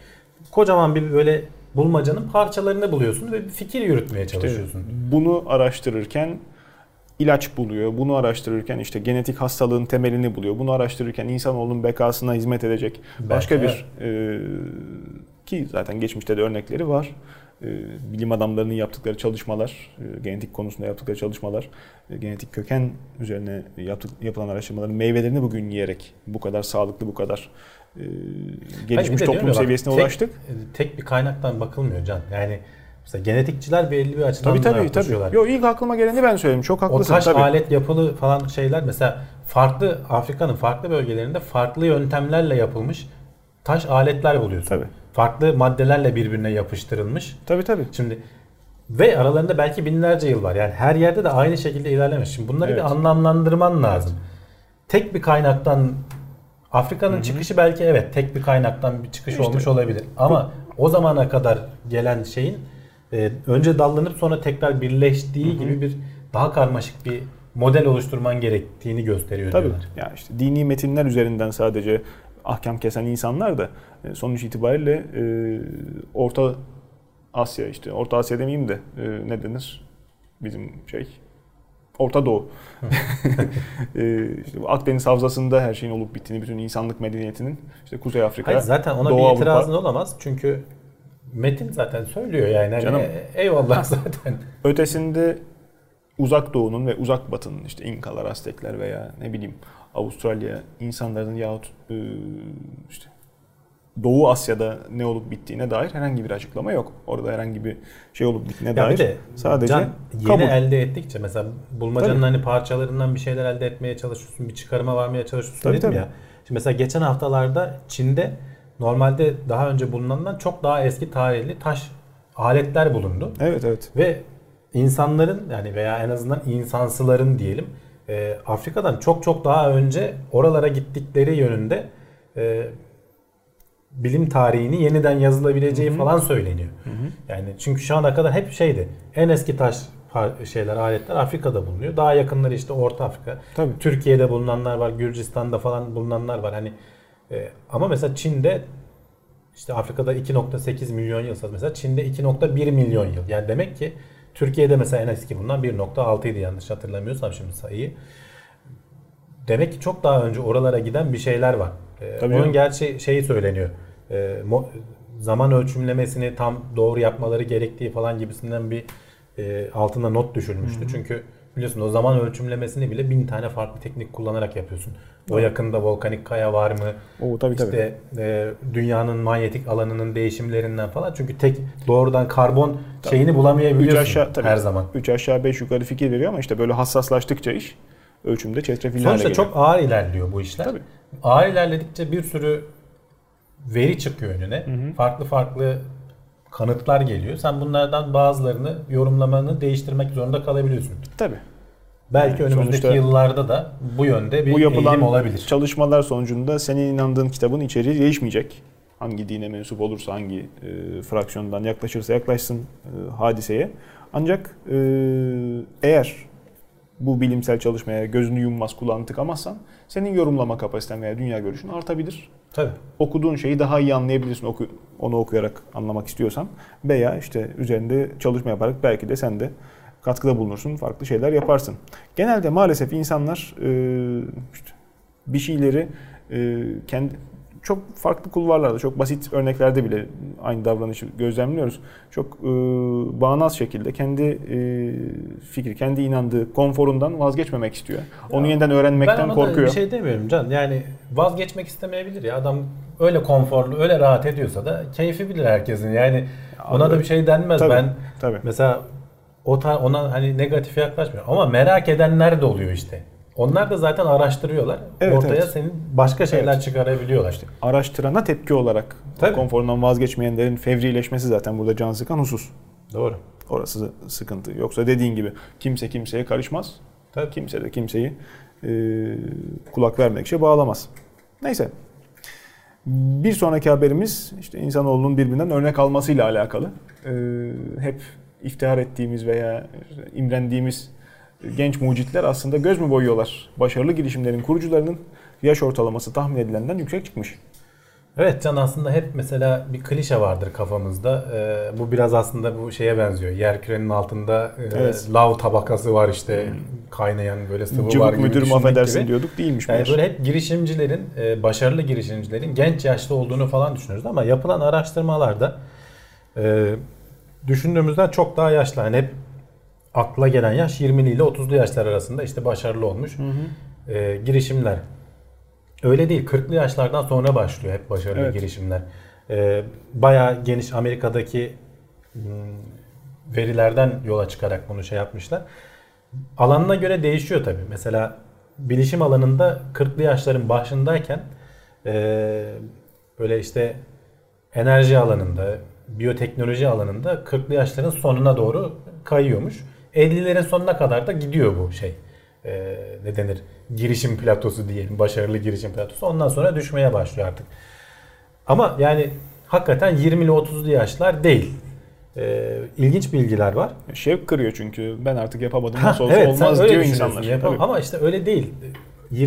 Kocaman bir böyle bulmacanın parçalarını buluyorsun ve bir fikir yürütmeye çalışıyorsun. İşte bunu araştırırken ilaç buluyor. Bunu araştırırken işte genetik hastalığın temelini buluyor. Bunu araştırırken insanoğlunun bekasına hizmet edecek Belki başka bir e, ki zaten geçmişte de örnekleri var. E, bilim adamlarının yaptıkları çalışmalar, e, genetik konusunda yaptıkları çalışmalar, e, genetik köken üzerine yaptık, yapılan araştırmaların meyvelerini bugün yiyerek bu kadar sağlıklı, bu kadar gelişmiş Hayır, toplum seviyesine tek, ulaştık. Tek bir kaynaktan bakılmıyor Can. Yani Mesela genetikçiler belli bir açıdan tabii, tabii, yaklaşıyorlar. Tabii. Yo, ilk aklıma geleni ben söyleyeyim. Çok haklısın. O taş tabii. alet yapılı falan şeyler mesela farklı Afrika'nın farklı bölgelerinde farklı yöntemlerle yapılmış taş aletler buluyorsun. Tabii. Farklı maddelerle birbirine yapıştırılmış. Tabii tabii. Şimdi ve aralarında belki binlerce yıl var. Yani her yerde de aynı şekilde ilerlemiş. Şimdi bunları evet. bir anlamlandırman lazım. Evet. Tek bir kaynaktan Afrika'nın çıkışı belki evet tek bir kaynaktan bir çıkış işte, olmuş olabilir. Ama o zamana kadar gelen şeyin e, önce dallanıp sonra tekrar birleştiği Hı-hı. gibi bir daha karmaşık bir model oluşturman gerektiğini gösteriyor Tabii. diyorlar. Ya işte dini metinler üzerinden sadece ahkam kesen insanlar da e, sonuç itibariyle e, Orta Asya işte Orta Asya demeyeyim de e, ne denir bizim şey Orta Doğu. işte Akdeniz Havzası'nda her şeyin olup bittiğini, bütün insanlık medeniyetinin işte Kuzey Afrika, Hayır, zaten ona Doğu bir itirazın Avrupa. olamaz. Çünkü metin zaten söylüyor yani. Hani Canım, eyvallah zaten. Ötesinde uzak doğunun ve uzak batının işte İnkalar, Aztekler veya ne bileyim Avustralya insanların yahut işte Doğu Asya'da ne olup bittiğine dair herhangi bir açıklama yok. Orada herhangi bir şey olup bittiğine ya dair de, sadece can, yeni kabul. elde ettikçe mesela bulmacanın tabii. hani parçalarından bir şeyler elde etmeye çalışıyorsun, bir çıkarıma varmaya çalışıyorsun tabii, dedim tabii. ya. Şimdi mesela geçen haftalarda Çin'de normalde daha önce bulunandan çok daha eski tarihli taş aletler bulundu. Evet evet. Ve insanların yani veya en azından insansıların diyelim e, Afrika'dan çok çok daha önce oralara gittikleri yönünde e, bilim tarihini yeniden yazılabileceği Hı-hı. falan söyleniyor. Hı-hı. Yani çünkü şu ana kadar hep şeydi. En eski taş şeyler, aletler Afrika'da bulunuyor. Daha yakınları işte Orta Afrika. Tabii. Türkiye'de bulunanlar var, Gürcistan'da falan bulunanlar var. Hani e, ama mesela Çin'de işte Afrika'da 2.8 milyon yıl mesela Çin'de 2.1 milyon yıl. Yani demek ki Türkiye'de mesela en eski bundan 1.6 idi yanlış hatırlamıyorsam şimdi sayıyı. Demek ki çok daha önce oralara giden bir şeyler var. Ee, Tabii onun gerçi şeyi söyleniyor. Ee, zaman ölçümlemesini tam doğru yapmaları gerektiği falan gibisinden bir e, altında not düşülmüştü. Hı-hı. Çünkü biliyorsun o zaman ölçümlemesini bile bin tane farklı teknik kullanarak yapıyorsun. O yakında volkanik kaya var mı? Oo, tabii, işte tabii. E, dünyanın manyetik alanının değişimlerinden falan. Çünkü tek doğrudan karbon tabii. şeyini bulamayabiliyorsun üç aşağı, tabii, her zaman. 3 aşağı 5 yukarı fikir veriyor ama işte böyle hassaslaştıkça iş ölçümde çetrefilli hale geliyor. Sonuçta çok ağır ilerliyor bu işler. Tabii. Ağır ilerledikçe bir sürü veri çıkıyor önüne. Hı hı. Farklı farklı kanıtlar geliyor. Sen bunlardan bazılarını yorumlamanı değiştirmek zorunda kalabiliyorsun. Tabii. Belki yani önümüzdeki yıllarda da bu yönde bir bu yapılan eğilim olabilir. çalışmalar sonucunda senin inandığın kitabın içeriği değişmeyecek. Hangi dine mensup olursa, hangi e, fraksiyondan yaklaşırsa yaklaşsın e, hadiseye. Ancak e, eğer bu bilimsel çalışmaya gözünü yummaz, kulağını tıkamazsan senin yorumlama kapasiten veya dünya görüşün artabilir. Tabii. Okuduğun şeyi daha iyi anlayabilirsin oku, onu okuyarak anlamak istiyorsan. Veya işte üzerinde çalışma yaparak belki de sen de katkıda bulunursun, farklı şeyler yaparsın. Genelde maalesef insanlar işte bir şeyleri kendi çok farklı kulvarlarda, çok basit örneklerde bile aynı davranışı gözlemliyoruz. Çok e, bağnaz şekilde kendi e, fikri, kendi inandığı konforundan vazgeçmemek istiyor. Onu ya, yeniden öğrenmekten ben korkuyor. Ben bir şey demiyorum Can. Yani vazgeçmek istemeyebilir ya. Adam öyle konforlu, öyle rahat ediyorsa da keyfi bilir herkesin. Yani ona da bir şey denmez. Tabii, ben tabii. mesela o ona hani negatif yaklaşmıyorum. Ama merak edenler de oluyor işte. Onlar da zaten araştırıyorlar. Evet, Ortaya evet. senin başka şeyler evet. çıkarabiliyorlar. İşte araştırana tepki olarak Tabii. konforundan vazgeçmeyenlerin fevrileşmesi zaten burada can sıkan husus. Doğru. Orası sıkıntı. Yoksa dediğin gibi kimse kimseye karışmaz. Tabii. Kimse de kimseyi e, kulak vermek şey bağlamaz. Neyse. Bir sonraki haberimiz işte insanoğlunun birbirinden örnek almasıyla alakalı. E, hep iftihar ettiğimiz veya imrendiğimiz genç mucitler aslında göz mü boyuyorlar? Başarılı girişimlerin kurucularının yaş ortalaması tahmin edilenden yüksek çıkmış. Evet Can aslında hep mesela bir klişe vardır kafamızda. Ee, bu biraz aslında bu şeye benziyor. Yer kürenin altında e, evet. lav tabakası var işte hmm. kaynayan böyle sıvı Cıvık var gibi müdürüm affedersin gibi. diyorduk değilmiş. Yani böyle hep girişimcilerin, e, başarılı girişimcilerin genç yaşta olduğunu falan düşünüyoruz ama yapılan araştırmalarda e, düşündüğümüzden çok daha yaşlı. Yani hep akla gelen yaş 20'li ile 30'lu yaşlar arasında işte başarılı olmuş hı hı. E, girişimler. Öyle değil 40'lı yaşlardan sonra başlıyor hep başarılı evet. girişimler. E, bayağı geniş Amerika'daki hmm, verilerden yola çıkarak bunu şey yapmışlar. Alanına göre değişiyor tabi. Mesela bilişim alanında 40'lı yaşların başındayken e, böyle işte enerji alanında, biyoteknoloji alanında 40'lı yaşların sonuna doğru kayıyormuş. 50'lerin sonuna kadar da gidiyor bu şey. Ee, ne denir? Girişim platosu diyelim. Başarılı girişim platosu. Ondan sonra düşmeye başlıyor artık. Ama yani hakikaten 20'li 30'lu yaşlar değil. Ee, ilginç bilgiler var. Şevk kırıyor çünkü ben artık yapamadım nasıl olsa evet, olmaz diyor insanlar. Yapam- ama işte öyle değil.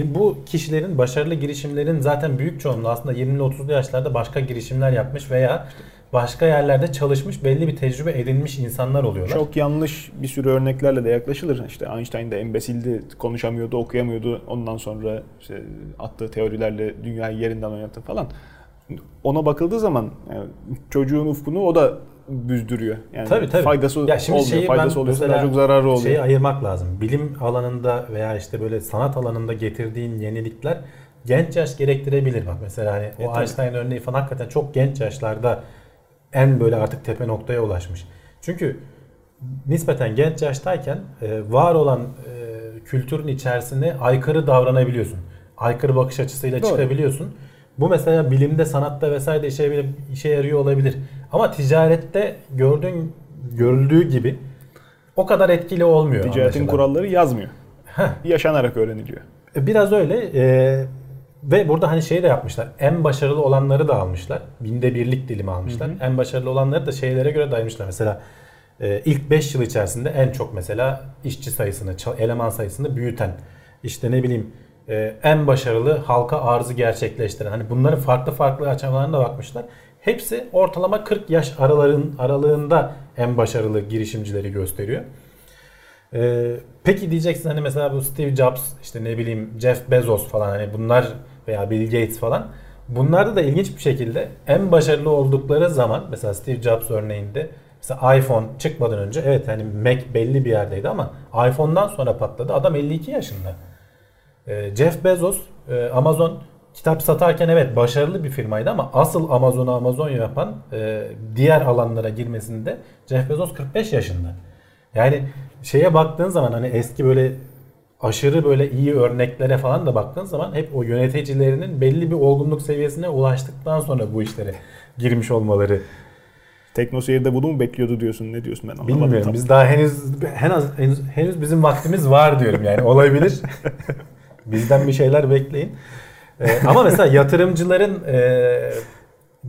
Bu kişilerin başarılı girişimlerin zaten büyük çoğunluğu aslında 20'li 30'lu yaşlarda başka girişimler yapmış veya başka yerlerde çalışmış belli bir tecrübe edinmiş insanlar oluyorlar. Çok yanlış bir sürü örneklerle de yaklaşılır. İşte Einstein de embesildi, konuşamıyordu, okuyamıyordu. Ondan sonra işte attığı teorilerle dünyayı yerinden oynattı falan. Ona bakıldığı zaman yani çocuğun ufkunu o da büzdürüyor. Yani tabii, tabii. faydası ya şimdi olmuyor. Faydası oluyorsa daha çok zararı oluyor. Şeyi ayırmak lazım. Bilim alanında veya işte böyle sanat alanında getirdiğin yenilikler genç yaş gerektirebilir. Bak mesela hani e, o tabii. Einstein örneği falan hakikaten çok genç yaşlarda en böyle artık tepe noktaya ulaşmış. Çünkü nispeten genç yaştayken e, var olan e, kültürün içerisine aykırı davranabiliyorsun. Aykırı bakış açısıyla Doğru. çıkabiliyorsun. Bu mesela bilimde, sanatta vesaire işe, işe yarıyor olabilir. Ama ticarette gördüğün görüldüğü gibi o kadar etkili olmuyor. Ticaretin anlaşılan. kuralları yazmıyor. Heh. Yaşanarak öğreniliyor. E, biraz öyle. Ee, ve burada hani şey de yapmışlar. En başarılı olanları da almışlar. Binde birlik dilimi almışlar. Hı hı. En başarılı olanları da şeylere göre dayamışlar. Mesela e, ilk 5 yıl içerisinde en çok mesela işçi sayısını, eleman sayısını büyüten, işte ne bileyim e, en başarılı halka arzı gerçekleştiren. Hani bunların farklı farklı açılarına bakmışlar. Hepsi ortalama 40 yaş araların aralığında en başarılı girişimcileri gösteriyor. Ee, peki diyeceksin hani mesela bu Steve Jobs işte ne bileyim Jeff Bezos falan hani bunlar veya Bill Gates falan bunlarda da ilginç bir şekilde en başarılı oldukları zaman mesela Steve Jobs örneğinde mesela iPhone çıkmadan önce evet hani Mac belli bir yerdeydi ama iPhone'dan sonra patladı. Adam 52 yaşında. Ee, Jeff Bezos e, Amazon kitap satarken evet başarılı bir firmaydı ama asıl Amazon'u Amazon yapan e, diğer alanlara girmesinde Jeff Bezos 45 yaşında. Yani şeye baktığın zaman hani eski böyle aşırı böyle iyi örneklere falan da baktığın zaman hep o yöneticilerinin belli bir olgunluk seviyesine ulaştıktan sonra bu işlere girmiş olmaları. Teknoseyir'de bunu mu bekliyordu diyorsun? Ne diyorsun ben anlamadım. Bilmiyorum. Tam. Biz daha henüz henüz, henüz henüz bizim vaktimiz var diyorum yani olabilir. Bizden bir şeyler bekleyin. Ee, ama mesela yatırımcıların e,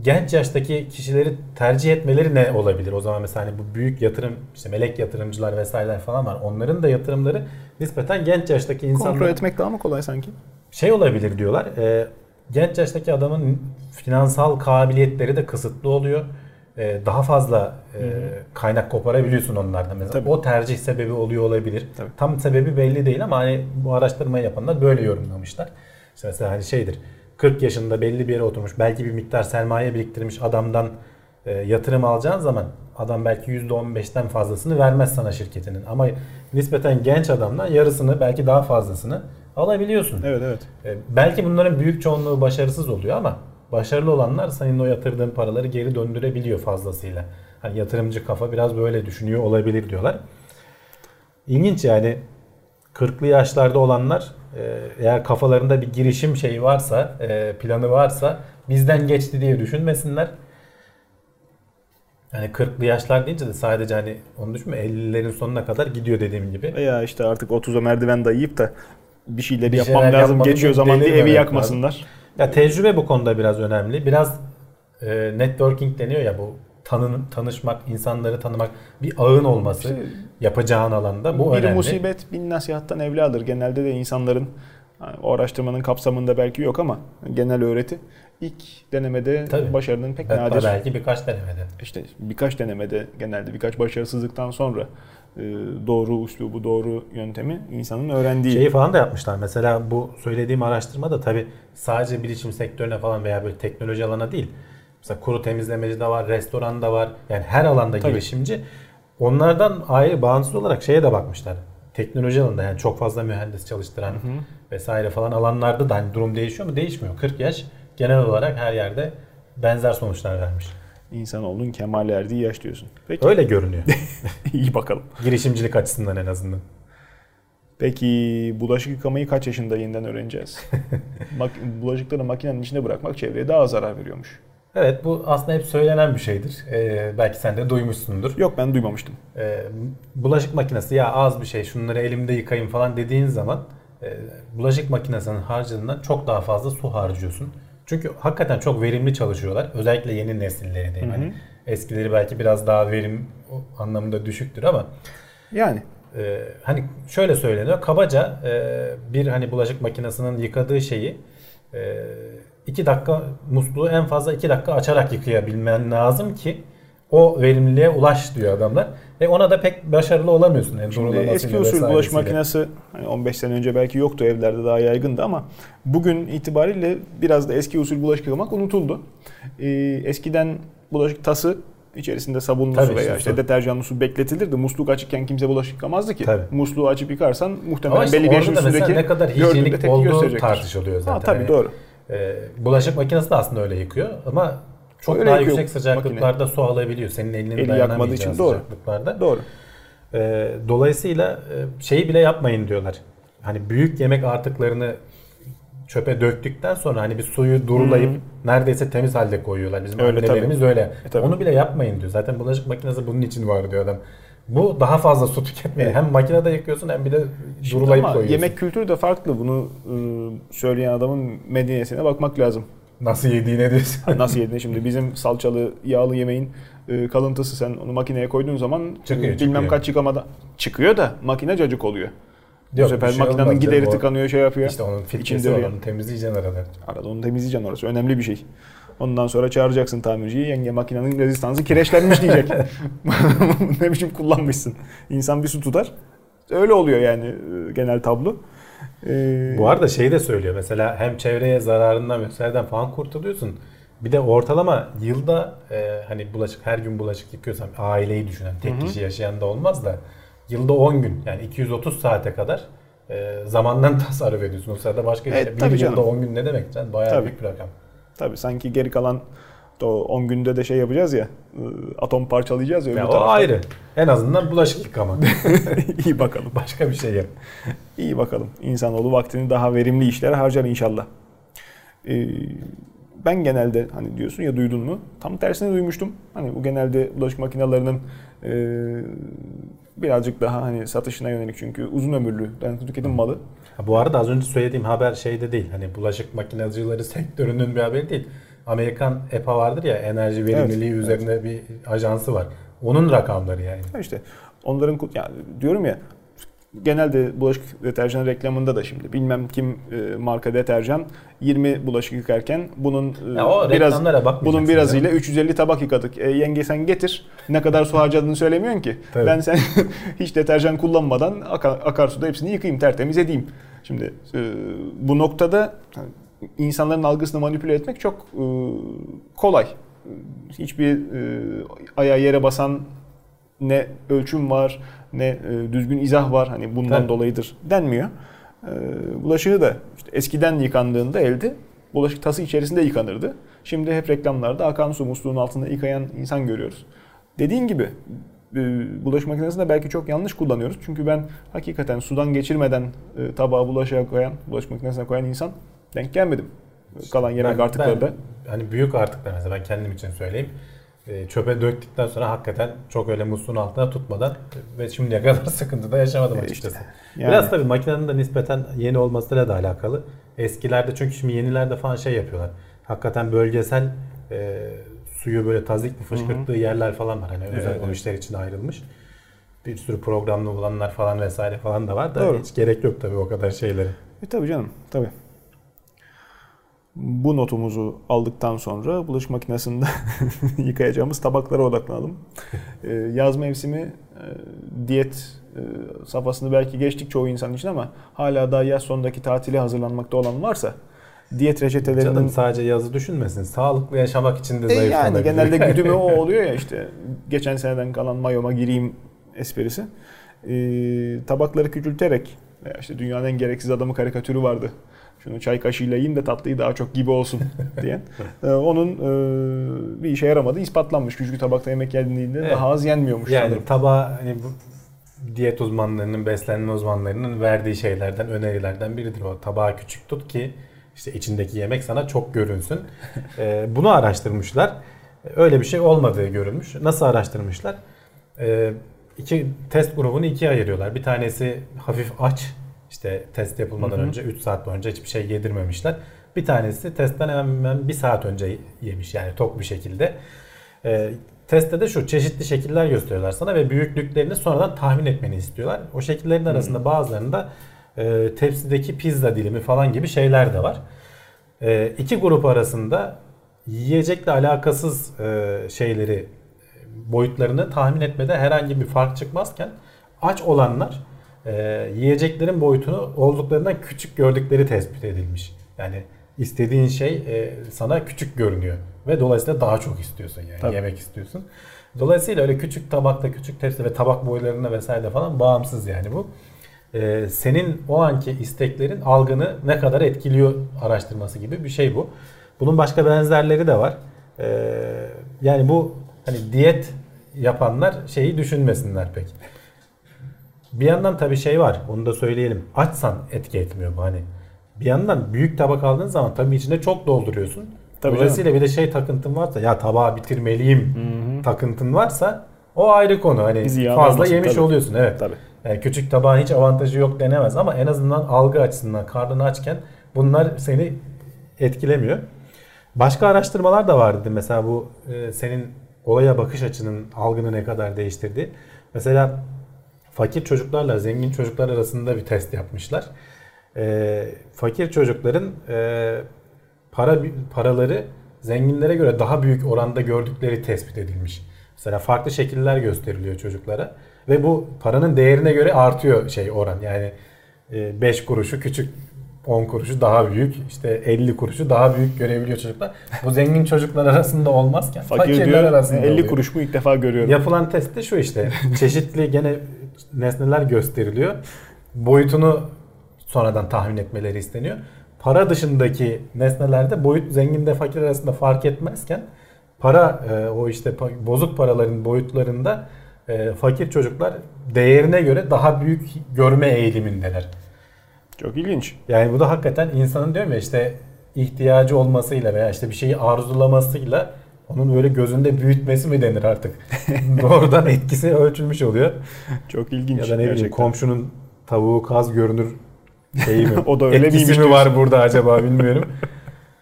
genç yaştaki kişileri tercih etmeleri ne olabilir? O zaman mesela hani bu büyük yatırım işte melek yatırımcılar vesaireler falan var. Onların da yatırımları nispeten genç yaştaki insanlar. Kontrol etmek daha mı kolay sanki? Şey olabilir diyorlar. E, genç yaştaki adamın finansal kabiliyetleri de kısıtlı oluyor. E, daha fazla e, kaynak koparabiliyorsun onlardan. Mesela Tabii. o tercih sebebi oluyor olabilir. Tabii. Tam sebebi belli değil ama hani bu araştırmayı yapanlar böyle yorumlamışlar. İşte mesela hani şeydir 40 yaşında belli bir yere oturmuş belki bir miktar sermaye biriktirmiş adamdan e, yatırım alacağın zaman adam belki %15'ten fazlasını vermez sana şirketinin. Ama nispeten genç adamdan yarısını belki daha fazlasını alabiliyorsun. Evet evet. E, belki bunların büyük çoğunluğu başarısız oluyor ama başarılı olanlar senin o yatırdığın paraları geri döndürebiliyor fazlasıyla. Hani yatırımcı kafa biraz böyle düşünüyor olabilir diyorlar. İlginç yani 40'lı yaşlarda olanlar eğer kafalarında bir girişim şeyi varsa, e, planı varsa bizden geçti diye düşünmesinler. Yani 40'lı yaşlar deyince de sadece hani onu düşünme 50'lerin sonuna kadar gidiyor dediğim gibi. Ya işte artık 30'a merdiven dayayıp da bir şeyleri bir yapmam lazım geçiyor zaman diye evi yakmasınlar. Lazım. Ya tecrübe bu konuda biraz önemli. Biraz e, networking deniyor ya bu tanın, tanışmak, insanları tanımak, bir ağın olması işte, yapacağın alanda bu bir önemli. Bir musibet bin nasihattan evladır. Genelde de insanların o araştırmanın kapsamında belki yok ama genel öğreti ilk denemede Tabii. başarının pek Hatta nadir. Belki birkaç denemede. İşte birkaç denemede genelde birkaç başarısızlıktan sonra e, doğru uslubu, doğru yöntemi insanın öğrendiği. Şeyi falan da yapmışlar. Mesela bu söylediğim araştırma da tabii sadece bilişim sektörüne falan veya böyle teknoloji alana değil. Mesela kuru temizlemeci de var, restoran da var. Yani her alanda tabii. girişimci. Onlardan ayrı bağımsız olarak şeye de bakmışlar. Teknoloji alanında yani çok fazla mühendis çalıştıran hı hı. vesaire falan alanlarda da hani durum değişiyor mu? Değişmiyor. 40 yaş genel olarak her yerde benzer sonuçlar vermiş. İnsanoğlunun kemal erdiği yaş diyorsun. Peki. Öyle görünüyor. İyi bakalım. Girişimcilik açısından en azından. Peki bulaşık yıkamayı kaç yaşında yeniden öğreneceğiz? bulaşıkları makinenin içinde bırakmak çevreye daha zarar veriyormuş. Evet bu aslında hep söylenen bir şeydir. Ee, belki sen de duymuşsundur. Yok ben duymamıştım. Ee, bulaşık makinesi ya az bir şey şunları elimde yıkayayım falan dediğin zaman e, bulaşık makinesinin harcadığından çok daha fazla su harcıyorsun. Çünkü hakikaten çok verimli çalışıyorlar. Özellikle yeni nesilleri diyeyim. Hani eskileri belki biraz daha verim anlamında düşüktür ama yani e, hani şöyle söyleniyor. Kabaca e, bir hani bulaşık makinesinin yıkadığı şeyi e, 2 dakika musluğu en fazla 2 dakika açarak yıkayabilmen lazım ki o verimliliğe ulaş diyor adamlar. Ve ona da pek başarılı olamıyorsun. Yani Şimdi eski usul bulaşık makinesi hani 15 sene önce belki yoktu evlerde daha yaygındı ama bugün itibariyle biraz da eski usul bulaşık yıkamak unutuldu. Ee, eskiden bulaşık tası içerisinde sabunlu Tabii su veya işte, deterjanlı su bekletilirdi. Musluk açıkken kimse bulaşık yıkamazdı ki. Tabii. Musluğu açıp yıkarsan muhtemelen işte belli bir yaşın üstündeki ne kadar hijyenik olduğu tartışılıyor zaten. Ha, tabii yani, doğru. E, bulaşık makinesi de aslında öyle yıkıyor ama çok öyle daha yüksek sıcaklıklarda makine. su alabiliyor. Senin elinin Eli dayanamayacağı için doğru. sıcaklıklarda. Doğru. E, dolayısıyla e, şeyi bile yapmayın diyorlar. Hani büyük yemek artıklarını çöpe döktükten sonra hani bir suyu durulayıp hmm. neredeyse temiz halde koyuyorlar. Bizim öyle, annelerimiz tabii. öyle. E, tabii. Onu bile yapmayın diyor. Zaten bulaşık makinesi bunun için var diyor adam. Bu daha fazla su tüketmeye. Evet. Hem makinede yıkıyorsun hem bir de durulayıp ama koyuyorsun. Yemek kültürü de farklı. Bunu ıı, söyleyen adamın medeniyetine bakmak lazım. Nasıl yediğine diyorsun. Nasıl yediğine şimdi bizim salçalı yağlı yemeğin ıı, kalıntısı sen onu makineye koyduğun zaman çıkıyor, bilmem çıkıyor. kaç yıkamada çıkıyor da makine cacık oluyor. Yok, Bu sefer şey makinenin gideri tıkanıyor şey yapıyor. İşte onun filtresi var onu temizleyeceksin arada. Arada onu temizleyeceksin orası önemli bir şey. Ondan sonra çağıracaksın tamirciyi. Yenge makinenin rezistansı kireçlenmiş diyecek. ne biçim kullanmışsın. İnsan bir su tutar. Öyle oluyor yani e, genel tablo. Ee, Bu arada şey de söylüyor mesela hem çevreye zararından vesaireden falan kurtuluyorsun. Bir de ortalama yılda e, hani bulaşık her gün bulaşık yıkıyorsam aileyi düşünen tek hı. kişi yaşayan da olmaz da yılda 10 gün yani 230 saate kadar e, zamandan tasarruf ediyorsun. O sırada başka evet, bir yılda 10 gün ne demek? Yani bayağı tabii. büyük bir rakam. Tabii sanki geri kalan o 10 günde de şey yapacağız ya ıı, atom parçalayacağız ya. ya o ayrı. En azından bulaşık yıkama. İyi bakalım. Başka bir şey yap. İyi bakalım. İnsanoğlu vaktini daha verimli işlere harcar inşallah. Ee, ben genelde hani diyorsun ya duydun mu? Tam tersini duymuştum. Hani bu genelde bulaşık makinelerinin e, birazcık daha hani satışına yönelik çünkü uzun ömürlü dayanıklı tüketim malı. Ha, bu arada az önce söylediğim haber şeyde değil. Hani bulaşık makinacıları sektörünün bir haberi değil. Amerikan EPA vardır ya enerji verimliliği evet, üzerine evet. bir ajansı var. Onun rakamları yani. İşte onların yani diyorum ya genelde bulaşık deterjan reklamında da şimdi bilmem kim e, marka deterjan 20 bulaşık yıkarken bunun e, biraz bunun birazıyla ya. 350 tabak yıkadık. E, yenge sen getir. Ne kadar su harcadığını söylemiyorsun ki. Tabii. Ben sen hiç deterjan kullanmadan akar, akarsuda hepsini yıkayayım, tertemiz edeyim. Şimdi e, bu noktada insanların algısını manipüle etmek çok e, kolay. Hiçbir e, ayağa yere basan ne ölçüm var ne e, düzgün izah var hani bundan Tabii. dolayıdır denmiyor. E, bulaşığı da işte eskiden yıkandığında elde bulaşık tası içerisinde yıkanırdı. Şimdi hep reklamlarda akan su musluğun altında yıkayan insan görüyoruz. Dediğin gibi e, bulaşık makinesinde belki çok yanlış kullanıyoruz. Çünkü ben hakikaten sudan geçirmeden tabağı bulaşığa koyan, bulaşık makinesine koyan insan denk gelmedim. Kalan yemek ben, artıkları da. Hani büyük artıklar mesela ben kendim için söyleyeyim. E, çöpe döktükten sonra hakikaten çok öyle musluğun altına tutmadan ve şimdiye kadar sıkıntı da yaşamadım açıkçası. İşte, yani. Biraz tabii makinenin de nispeten yeni olmasıyla da alakalı. Eskilerde çünkü şimdi yenilerde falan şey yapıyorlar. Hakikaten bölgesel e, suyu böyle tazik bir fışkırttığı yerler falan var. Hani evet, özel evet. o işler için ayrılmış. Bir sürü programlı olanlar falan vesaire falan da var da Doğru. hiç gerek yok tabii o kadar şeylere. E tabii canım tabii. Bu notumuzu aldıktan sonra bulaşık makinesinde yıkayacağımız tabaklara odaklanalım. Ee, yaz mevsimi e, diyet e, safhasını belki geçtik çoğu insan için ama hala daha yaz sonundaki tatile hazırlanmakta olan varsa diyet reçetelerinin... Canım sadece yazı düşünmesin. Sağlıklı yaşamak için de e Yani genelde güdümü o oluyor ya işte geçen seneden kalan mayoma gireyim esprisi. Ee, tabakları küçülterek işte dünyanın en gereksiz adamı karikatürü vardı şunu çay kaşığıyla yiyin de tatlıyı daha çok gibi olsun diye. ee, onun e, bir işe yaramadı ispatlanmış. Küçük tabakta yemek yendiğinde evet. daha az yenmiyormuş yani sanırım. tabağı hani diyet uzmanlarının, beslenme uzmanlarının verdiği şeylerden, önerilerden biridir o. Tabağı küçük tut ki işte içindeki yemek sana çok görünsün. Ee, bunu araştırmışlar. Öyle bir şey olmadığı görülmüş. Nasıl araştırmışlar? Ee, iki test grubunu ikiye ayırıyorlar. Bir tanesi hafif aç. İşte test yapılmadan hı hı. önce 3 saat boyunca hiçbir şey yedirmemişler. Bir tanesi testten hemen, hemen bir saat önce yemiş yani tok bir şekilde. Ee, testte de şu çeşitli şekiller gösteriyorlar sana ve büyüklüklerini sonradan tahmin etmeni istiyorlar. O şekillerin arasında bazılarında e, tepsideki pizza dilimi falan gibi şeyler de var. E, iki grup arasında yiyecekle alakasız e, şeyleri boyutlarını tahmin etmede herhangi bir fark çıkmazken aç olanlar e, yiyeceklerin boyutunu olduklarından küçük gördükleri tespit edilmiş. Yani istediğin şey e, sana küçük görünüyor ve dolayısıyla daha çok istiyorsun yani Tabii. yemek istiyorsun. Dolayısıyla öyle küçük tabakta, küçük tepsi ve tabak boylarına vesaire falan bağımsız yani bu. Ee, senin o anki isteklerin algını ne kadar etkiliyor araştırması gibi bir şey bu. Bunun başka benzerleri de var. Ee, yani bu hani diyet yapanlar şeyi düşünmesinler pek. Bir yandan tabii şey var. Onu da söyleyelim. Açsan etki etmiyor bu hani. Bir yandan büyük tabak aldığın zaman tabii içinde çok dolduruyorsun. Tabii Dolayısıyla bir de şey takıntın varsa ya tabağı bitirmeliyim Hı-hı. takıntın varsa o ayrı konu. Hani Ziyan fazla yemiş tabii. oluyorsun. Evet. Tabii. Yani küçük tabağın hiç avantajı yok denemez ama en azından algı açısından karnını açken bunlar seni etkilemiyor. Başka araştırmalar da vardı mesela bu e, senin olaya bakış açının algını ne kadar değiştirdi. Mesela fakir çocuklarla zengin çocuklar arasında bir test yapmışlar. E, fakir çocukların e, para paraları zenginlere göre daha büyük oranda gördükleri tespit edilmiş. Mesela farklı şekiller gösteriliyor çocuklara ve bu paranın değerine göre artıyor şey oran. Yani 5 e, kuruşu küçük 10 kuruşu daha büyük, işte 50 kuruşu daha büyük görebiliyor çocuklar. Bu zengin çocuklar arasında olmazken Fakir fakirler diyor, arasında 50 oluyor. kuruş mu ilk defa görüyorum. Yapılan test de şu işte. Çeşitli gene nesneler gösteriliyor. Boyutunu sonradan tahmin etmeleri isteniyor. Para dışındaki nesnelerde boyut zenginde fakir arasında fark etmezken para e, o işte bozuk paraların boyutlarında e, fakir çocuklar değerine göre daha büyük görme eğilimindeler. Çok ilginç. Yani bu da hakikaten insanın diyorum ya işte ihtiyacı olmasıyla veya işte bir şeyi arzulamasıyla onun böyle gözünde büyütmesi mi denir artık? Doğrudan etkisi ölçülmüş oluyor. Çok ilginç. Ya da ne bileyim komşunun tavuğu kaz görünür şeyi mi? o da öyle Etkisi mi var burada acaba bilmiyorum.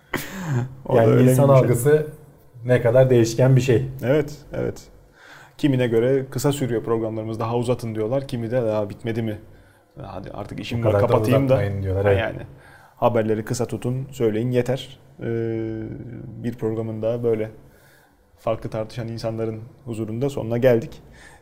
yani insan algısı ne kadar değişken bir şey. Evet, evet. Kimine göre kısa sürüyor programlarımız daha uzatın diyorlar. Kimi de daha bitmedi mi? Hadi artık işim var kapatayım da. Diyorlar, evet. Yani haberleri kısa tutun söyleyin yeter. Ee, bir programın daha böyle farklı tartışan insanların huzurunda sonuna geldik.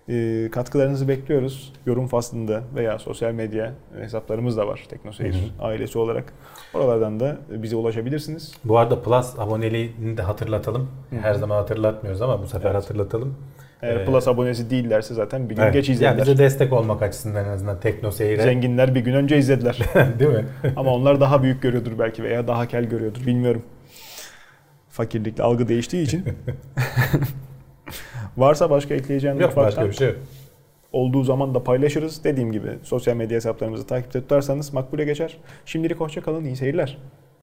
E, katkılarınızı bekliyoruz. Yorum faslında veya sosyal medya hesaplarımız da var Teknoseyir hı hı. ailesi olarak. Oralardan da bize ulaşabilirsiniz. Bu arada Plus aboneliğini de hatırlatalım. Hı hı. Her zaman hatırlatmıyoruz ama bu sefer evet. hatırlatalım. Eğer ee, Plus abonesi değillerse zaten bir gün evet. geç izlediler. Yani bize destek olmak açısından en azından Tekno Seyir'e. Zenginler bir gün önce izlediler. Değil mi? Ama onlar daha büyük görüyordur belki veya daha kel görüyordur bilmiyorum. Fakirlikle algı değiştiği için. Varsa başka ekleyeceğiniz yok, ufaktan. Başka bir şey yok. Olduğu zaman da paylaşırız. Dediğim gibi sosyal medya hesaplarımızı takipte tutarsanız makbule geçer. Şimdilik hoşça kalın, iyi seyirler.